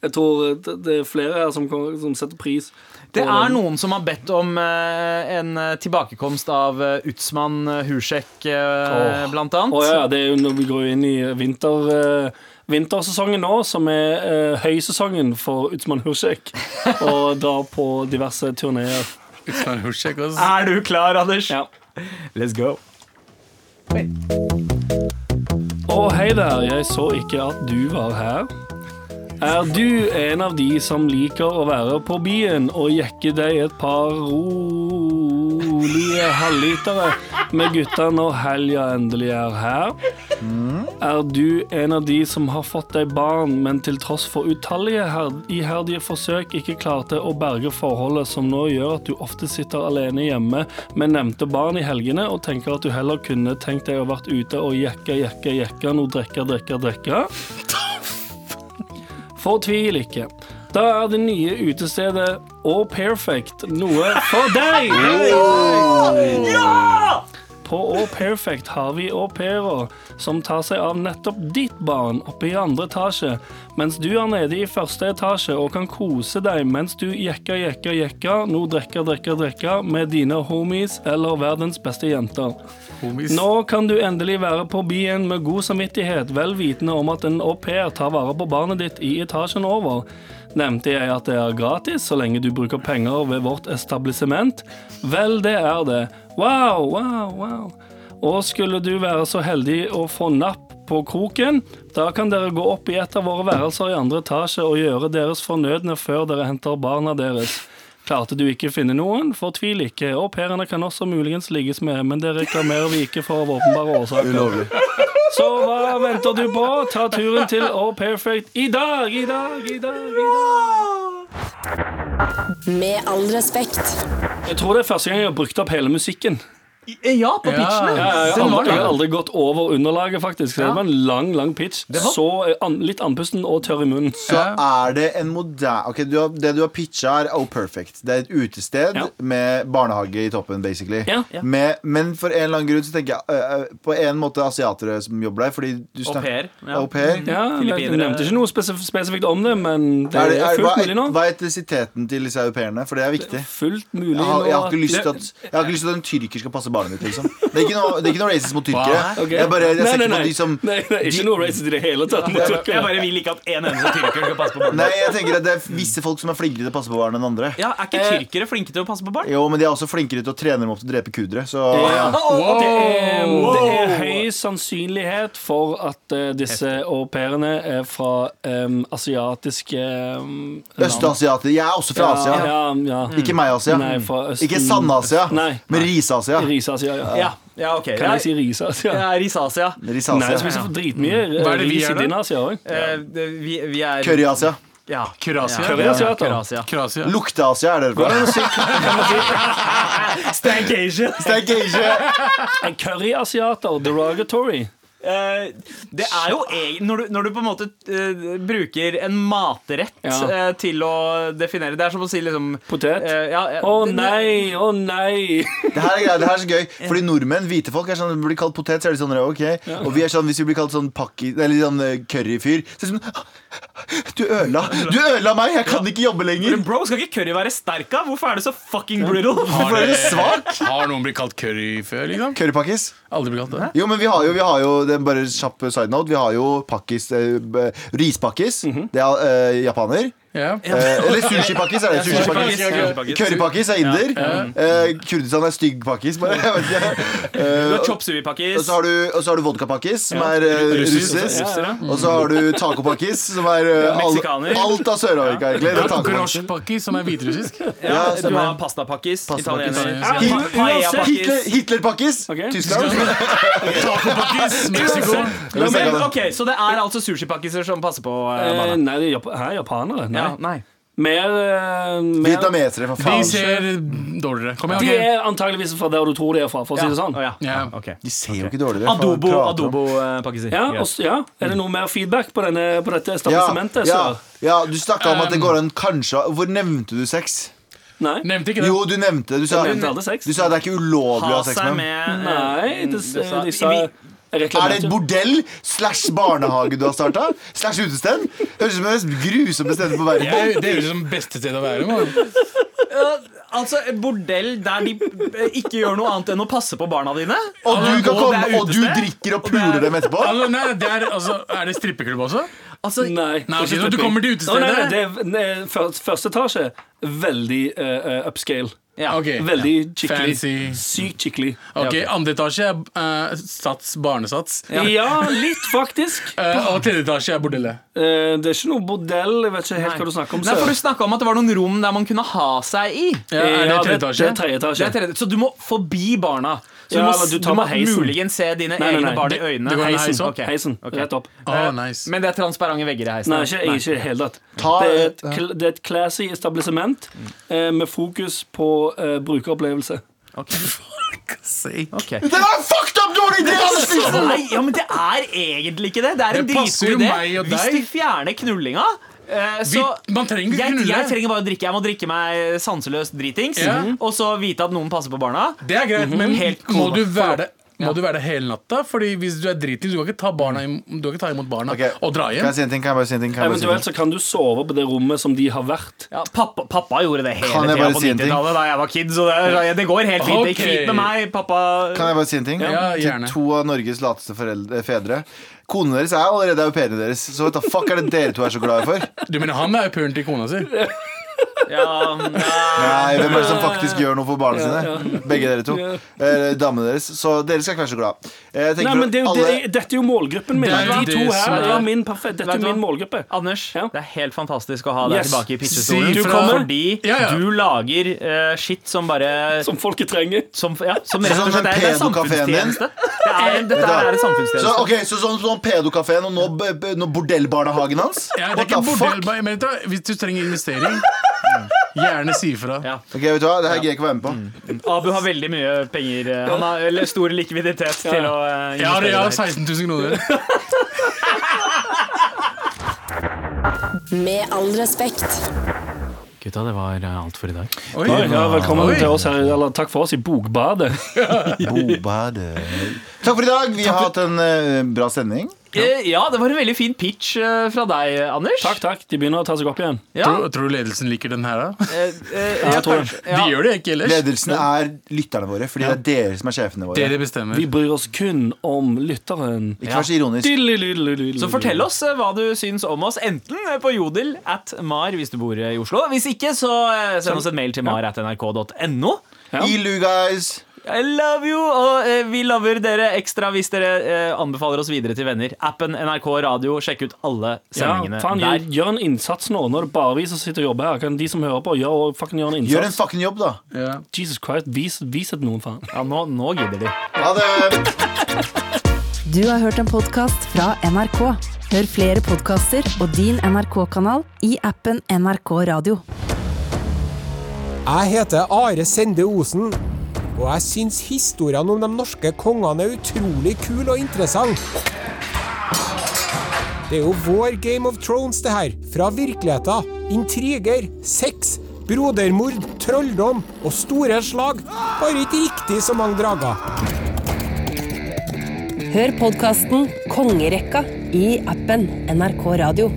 Speaker 3: Jeg tror det, er flere her som, som setter pris.
Speaker 5: Det er noen som har bedt om eh, en eh, tilbakekomst av Utsmann uh, Hursek, oh. blant annet.
Speaker 3: Oh, ja, det er jo når vi går inn i vinter, vintersesongen nå, som er høysesongen for Utsmann Hursek, og drar på diverse turneer.
Speaker 5: Er du klar, Anders?
Speaker 3: Ja.
Speaker 5: Let's go.
Speaker 3: Å, hei der, jeg så ikke at du var her. Er du en av de som liker å være på byen og jekke deg et par rolige halvlitere med gutta når helga endelig er her? Er du en av de som har fått deg barn, men til tross for utallige iherdige forsøk ikke klarte å berge forholdet som nå gjør at du ofte sitter alene hjemme med nevnte barn i helgene og tenker at du heller kunne tenkt deg å vært ute og jekke, jekke, jekke noe drikke, drikke, drikke? Fortvil ikke. Da er det nye utestedet Au Perfect noe for deg! På Au Perfect har vi au pairer som tar seg av nettopp ditt barn oppe i andre etasje, mens du er nede i første etasje og kan kose deg mens du jekker, jekker, jekker, nå drikker, drikker, drikker med dine homies eller verdens beste jenter.
Speaker 4: Homies.
Speaker 3: Nå kan du endelig være på byen med god samvittighet, vel vitende om at en au pair tar vare på barnet ditt i etasjen over. Nevnte jeg at det er gratis så lenge du bruker penger ved vårt establishment. Vel, det er det. Wow, wow, wow. Og skulle du være så heldig å få napp på kroken, da kan dere gå opp i et av våre værelser i andre etasje og gjøre deres fornødne før dere henter barna deres. Klarte du ikke finne noen? Fortvil ikke. Au pairene kan også muligens ligges med, men det reklamerer vi ikke for av åpenbare årsaker.
Speaker 2: Ulovlig.
Speaker 3: Så hva venter du på? Ta turen til Au Perfect i dag, i dag, i dag, i dag.
Speaker 1: Med all respekt.
Speaker 3: Jeg tror det er første gang jeg har brukt opp hele musikken.
Speaker 5: Ja, på
Speaker 4: Ja.
Speaker 5: pitchen.
Speaker 3: Ja, jeg,
Speaker 5: Den
Speaker 3: har aldri, jeg har aldri gått over underlaget, faktisk. Det var en lang, lang pitch.
Speaker 5: var-
Speaker 3: Så eh, an, litt andpusten og tørr i munnen.
Speaker 2: Så er det en moderne okay, Det du har pitcha, er Oh Perfect. Det er et utested
Speaker 3: Ja.
Speaker 2: med barnehage i toppen, basically.
Speaker 3: Ja.
Speaker 5: Ja.
Speaker 2: Med, men for en eller annen grunn så tenker jeg øh, på en måte asiatere som jobber der. Fordi du
Speaker 5: Au pair. Ja.
Speaker 2: Au pair.
Speaker 3: Ja, jeg nevnte ikke noe spesif spesifikt om det, men det
Speaker 2: Er det,
Speaker 3: er
Speaker 2: er,
Speaker 3: fullt mulig nå.
Speaker 2: hva er etnisiteten til disse au pairene? For det er viktig.
Speaker 3: Fullt mulig
Speaker 2: Jeg har, jeg har ikke lyst til at at en tyrker skal passe barnet mitt. Liksom. Det er ikke noe, det er ikke noe racist mot tyrkere.
Speaker 3: Okay.
Speaker 2: Jeg, bare, jeg
Speaker 3: nei, nei, nei.
Speaker 2: de som
Speaker 3: nei, nei, Ikke
Speaker 2: de-
Speaker 3: noe racist i det hele tatt. mot
Speaker 5: Jeg bare vil ikke at en eneste tyrker skal passe på barn.
Speaker 2: Nei, jeg tenker at det er visse folk som er flinkere til å passe på barn enn andre.
Speaker 5: Ja, Er ikke tyrkere flinke til å passe på barn?
Speaker 2: Jo, men de er også flinkere til å trene dem opp til å drepe kudere. Så
Speaker 3: Ja.
Speaker 4: Wow.
Speaker 3: Det er, det er høy sannsynlighet for at uh, disse au pairene er fra um, asiatiske um,
Speaker 2: Østasiater. Jeg er også fra Asia.
Speaker 3: Ja, ja.
Speaker 2: Ikke meg, Asia.
Speaker 3: Nei, fra Østen.
Speaker 2: Ikke Sand-Asia, men Ris-Asia.
Speaker 3: Ris-Asia, ja.
Speaker 5: Ja, ja okay.
Speaker 3: Kan jeg si Risasia?
Speaker 5: Ja, Risasia.
Speaker 3: Nei, jeg spiser for dritmye
Speaker 4: Hva er det vi gjør da?
Speaker 3: din Asia òg.
Speaker 5: Eh, det- vi, vi er
Speaker 2: Curry-Asia.
Speaker 5: Ja.
Speaker 4: Kurasia.
Speaker 5: Ja.
Speaker 4: Kurasia.
Speaker 2: Lukteasia er dere bra.
Speaker 5: Stank Asia.
Speaker 2: Stank
Speaker 3: En curryasiater, derogatory.
Speaker 5: Eh, det er jo når, du, når du på en måte eh, bruker en matrett
Speaker 3: Ja.
Speaker 5: eh, til å definere Det er som å si liksom
Speaker 3: Potet?
Speaker 5: eh, ja, ja,
Speaker 3: Å nei, å nei!
Speaker 2: Det her er, det her er så gøy, fordi nordmenn, hvite folk, er sånn, når de blir kalt potet, så er de sånn, ok. Og vi er sånn, hvis vi blir kalt sånn pakki, eller sånn curryfyr, så er det sånn, du ødela, du ødela meg, jeg kan ikke jobbe lenger.
Speaker 5: Men bro, skal ikke curry være sterk av? Hvorfor er det så fucking brittle?
Speaker 2: Hvorfor er det svak?
Speaker 4: Har noen blitt kalt curry før, liksom?
Speaker 2: Currypakkis?
Speaker 4: Aldri blitt kalt det?
Speaker 2: Jo, men vi har jo, vi har jo det er bare kjapp side note, vi har jo pakkis, eh, rispakkis, det er eh, japaner.
Speaker 4: Ja.
Speaker 2: Eh, eller sushipakkis, er det sushipakkis? Currypakkis er inder. Eh, Kurdistan er stygg pakkis, bare.
Speaker 5: Du
Speaker 2: Eh,
Speaker 5: har chop suey-pakkis.
Speaker 2: og så har du, du vodkapakkis, som er uh, russisk. Og så har du tacopakkis, som er eh, alt av Sør-Amerika, egentlig. Det er tacopakkis.
Speaker 4: Grosjpakki, som er hviterussisk.
Speaker 5: Ja, du har pastapakkis.
Speaker 2: Hitlerpakkis. Tyskland.
Speaker 4: Tacopakkis, Mexico.
Speaker 5: Så det er altså sushipakkiser som passer på eh,
Speaker 3: Eh, nei, det er japanere. Nei.
Speaker 5: Ja, nei.
Speaker 3: Mer, eh, mer
Speaker 2: Vietnamesere, for
Speaker 4: De
Speaker 2: faen.
Speaker 4: ser dårligere. Kom
Speaker 3: De
Speaker 4: igjen.
Speaker 3: er antageligvis fra der du tror de er fra, for å si det sånn.
Speaker 5: Å, ja.
Speaker 4: Ja.
Speaker 5: ok.
Speaker 2: De ser jo ikke dårligere.
Speaker 5: Adobo,
Speaker 2: adobo prater om.
Speaker 5: adobo-pakkiser.
Speaker 3: Ja, og, s- ja. Er det noe mer feedback på, denne, på dette
Speaker 2: ja, ja, ja, du snakka om at det går an kanskje Hvor nevnte du sex?
Speaker 3: Nei.
Speaker 4: Nevnte ikke det.
Speaker 2: Jo, du nevnte Du sa,
Speaker 3: Jeg nevnte aldri sex.
Speaker 2: du sa det er ikke ulovlig å
Speaker 5: Ha
Speaker 2: ha sex
Speaker 5: seg
Speaker 2: med dem.
Speaker 5: med eh,
Speaker 3: Nei, det,
Speaker 5: sa-
Speaker 3: de sa jeg
Speaker 2: Er det et bordell slash barnehage du har starta? Slash utested? Høres ut som det mest grusomme stedet på verden.
Speaker 4: Ja, det høres ut som beste stedet å være. Man.
Speaker 5: Altså, et bordell der de eh, ikke gjør noe annet enn å passe på barna dine.
Speaker 2: Og du, kan
Speaker 5: Og
Speaker 2: komme,
Speaker 5: er
Speaker 2: og du drikker og puler dem etterpå?
Speaker 4: Altså, nei, det er, altså, er det strippeklubb også?
Speaker 5: Altså,
Speaker 3: Nei.
Speaker 4: Nei, altså, du kommer til
Speaker 3: utestedet? nei, nei, det er, er første, etasje. Veldig eh, upscale.
Speaker 5: Ja.
Speaker 4: okay.
Speaker 3: Veldig skikkelig.
Speaker 4: Fancy.
Speaker 3: Sykt skikkelig.
Speaker 4: Ok, Andre etasje er uh, sats, barnesats.
Speaker 3: Ja. litt, faktisk.
Speaker 4: uh, og tredje etasje er bordellet.
Speaker 3: Uh, det er ikke noe bordell. Jeg vet ikke helt hva du snakker om.
Speaker 5: Nei, for. Du snakka om at det var noen rom der man kunne ha seg i.
Speaker 4: Ja, er det
Speaker 3: Ja,
Speaker 4: tredje etasje?
Speaker 3: Det er tredje etasje.
Speaker 5: Så du må forbi barna. Så
Speaker 3: Ja,
Speaker 5: du
Speaker 3: du
Speaker 5: du må muligens se dine
Speaker 3: Nei, nei,
Speaker 5: egne
Speaker 3: nei.
Speaker 5: barn i øynene.
Speaker 4: det går en
Speaker 5: Heisen. Okay.
Speaker 3: Heisen. Rett opp.
Speaker 5: Eh,
Speaker 4: nice.
Speaker 5: Men det er transparente vegger i heisen?
Speaker 3: Nei, ikke, ikke i det hele tatt. Det er et, det er et classy establishment eh, med fokus på eh, brukeropplevelse.
Speaker 5: Okay. Okay.
Speaker 2: Det var en fucked up dårlig idé!
Speaker 5: Nei, ja, men det er egentlig ikke det. Det er en dritgod idé. Hvis de fjerner knullinga eh, så
Speaker 4: man trenger ikke
Speaker 5: jeg, jeg trenger bare å drikke. Jeg må drikke meg sanseløst dritings.
Speaker 4: Ja.
Speaker 5: Og så vite at noen passer på barna.
Speaker 4: Det er greit, men
Speaker 5: Helt
Speaker 4: må du være det må du være det hele natta? Fordi hvis du er dritings, du kan ikke ta, barna du kan ikke ta imot barna
Speaker 2: okay.
Speaker 4: og dra
Speaker 2: Kan
Speaker 4: hjem.
Speaker 2: jeg si en ting? Kan jeg bare si en ting?
Speaker 3: Eventuelt så kan du sove på det rommet som de har vært.
Speaker 5: Ja, pappa, pappa gjorde det hele
Speaker 2: Kan
Speaker 5: tida på
Speaker 2: si en ting?
Speaker 5: 90-tallet da jeg var kid. Så det, det går helt fint. Det gikk
Speaker 4: Ok.
Speaker 5: fint med meg. Pappa
Speaker 2: Kan jeg bare si en ting?
Speaker 4: Ja,
Speaker 2: Til to av Norges lateste foreldre, fedre. Konene deres er allerede au pairene deres, så hva fuck er det dere to er så glade for?
Speaker 4: Du mener han er jo pairen til kona si?
Speaker 5: ja, nei.
Speaker 2: Nei, hvem er det som faktisk gjør noe for barna sine? Begge dere to. Eh, damene deres. Så dere skal ikke være så glad. Eh,
Speaker 3: Nei, men det, er jo-
Speaker 2: alle-
Speaker 3: det, dette er jo målgruppen min.
Speaker 4: Det er
Speaker 3: De to her
Speaker 4: er-
Speaker 3: er min perfekt, Dette er min målgruppe.
Speaker 5: Anders,
Speaker 3: Ja.
Speaker 5: det er helt fantastisk å ha deg
Speaker 3: Yes.
Speaker 5: tilbake i pissestolen.
Speaker 4: du.
Speaker 5: Fordi
Speaker 4: Ja, ja.
Speaker 5: du lager uh, shit som bare
Speaker 3: Som folket trenger.
Speaker 5: som, ja, som rett og
Speaker 2: Sånn
Speaker 5: slett er, det
Speaker 2: din.
Speaker 5: samfunnstjeneste. Det er, dette er en samfunnstjeneste.
Speaker 2: Så, okay, så sånn, sånn pedokafeen og nå, b- b- nå bordellbarnehagen hans?
Speaker 4: Ja, det er ikke
Speaker 2: the
Speaker 4: bordell,
Speaker 2: fuck?
Speaker 4: bare- men vet du hva, Hvis du trenger investering, gjerne si ifra.
Speaker 5: Ja.
Speaker 2: Ok, vet du hva? Det her gidder jeg ikke å være med på.
Speaker 5: Abu har veldig mye penger. eh, Han har eller, stor likviditet til å eh,
Speaker 4: Jeg har, jeg har
Speaker 5: investere.
Speaker 4: 16 000 kroner.
Speaker 1: Med all respekt.
Speaker 5: Gutta, det var eh, alt for i dag.
Speaker 4: Oi,
Speaker 3: Oi, ja, velkommen
Speaker 4: Oi.
Speaker 3: til oss her, eller takk for oss i Bokbadet.
Speaker 2: Bobadet. Takk for i dag. Vi har hatt en eh, bra sending.
Speaker 5: Eh, Ja, det var en veldig fin pitch eh, fra deg, Anders.
Speaker 3: Takk, takk. De begynner å ta seg opp igjen.
Speaker 5: Ja,
Speaker 4: Tror, tror du ledelsen liker den her, da?
Speaker 5: eh, eh,
Speaker 3: jeg tror det.
Speaker 4: De gjør det ikke ellers.
Speaker 2: Ledelsen er lytterne våre, fordi det er dere som er sjefene våre.
Speaker 4: Dere bestemmer.
Speaker 3: Vi bryr oss kun om lytteren.
Speaker 2: Ikke vær så ironisk.
Speaker 5: Så fortell oss eh, hva du syns om oss, enten på Jodel at Mar hvis du bor i Oslo. Hvis ikke, så send oss en mail til mar at nrk.no.
Speaker 3: Ja.
Speaker 2: Ilu, guys.
Speaker 5: I love you! Og eh, vi lover dere ekstra hvis dere eh, anbefaler oss videre til venner. Appen NRK Radio, sjekk ut alle
Speaker 3: Ja,
Speaker 5: sendingene
Speaker 3: faen, gjør,
Speaker 5: der.
Speaker 3: gjør en innsats nå. Nå er det bare vi som sitter og jobber her. Kan de som hører på, gjøre, fucking gjøre en
Speaker 2: Gjør en
Speaker 3: innsats?
Speaker 2: fucking jobb, da.
Speaker 4: Ja.
Speaker 3: Jesus Christ, vis, vis et noen, faen.
Speaker 5: Ja, nå, nå gidder de.
Speaker 2: Ha det.
Speaker 8: Du har hørt en podkast fra NRK. Hør flere podkaster og din NRK-kanal i appen NRK Radio.
Speaker 9: Jeg heter Are Sende Osen. Og jeg syns historiene om de norske kongene er utrolig kule og interessante. Det er jo vår Game of Thrones, det her. Fra virkeligheten. Intriger, sex, brodermord, trolldom og store slag. Bare ikke riktig så mange drager.
Speaker 8: Hør podkasten Kongerekka i appen NRK Radio.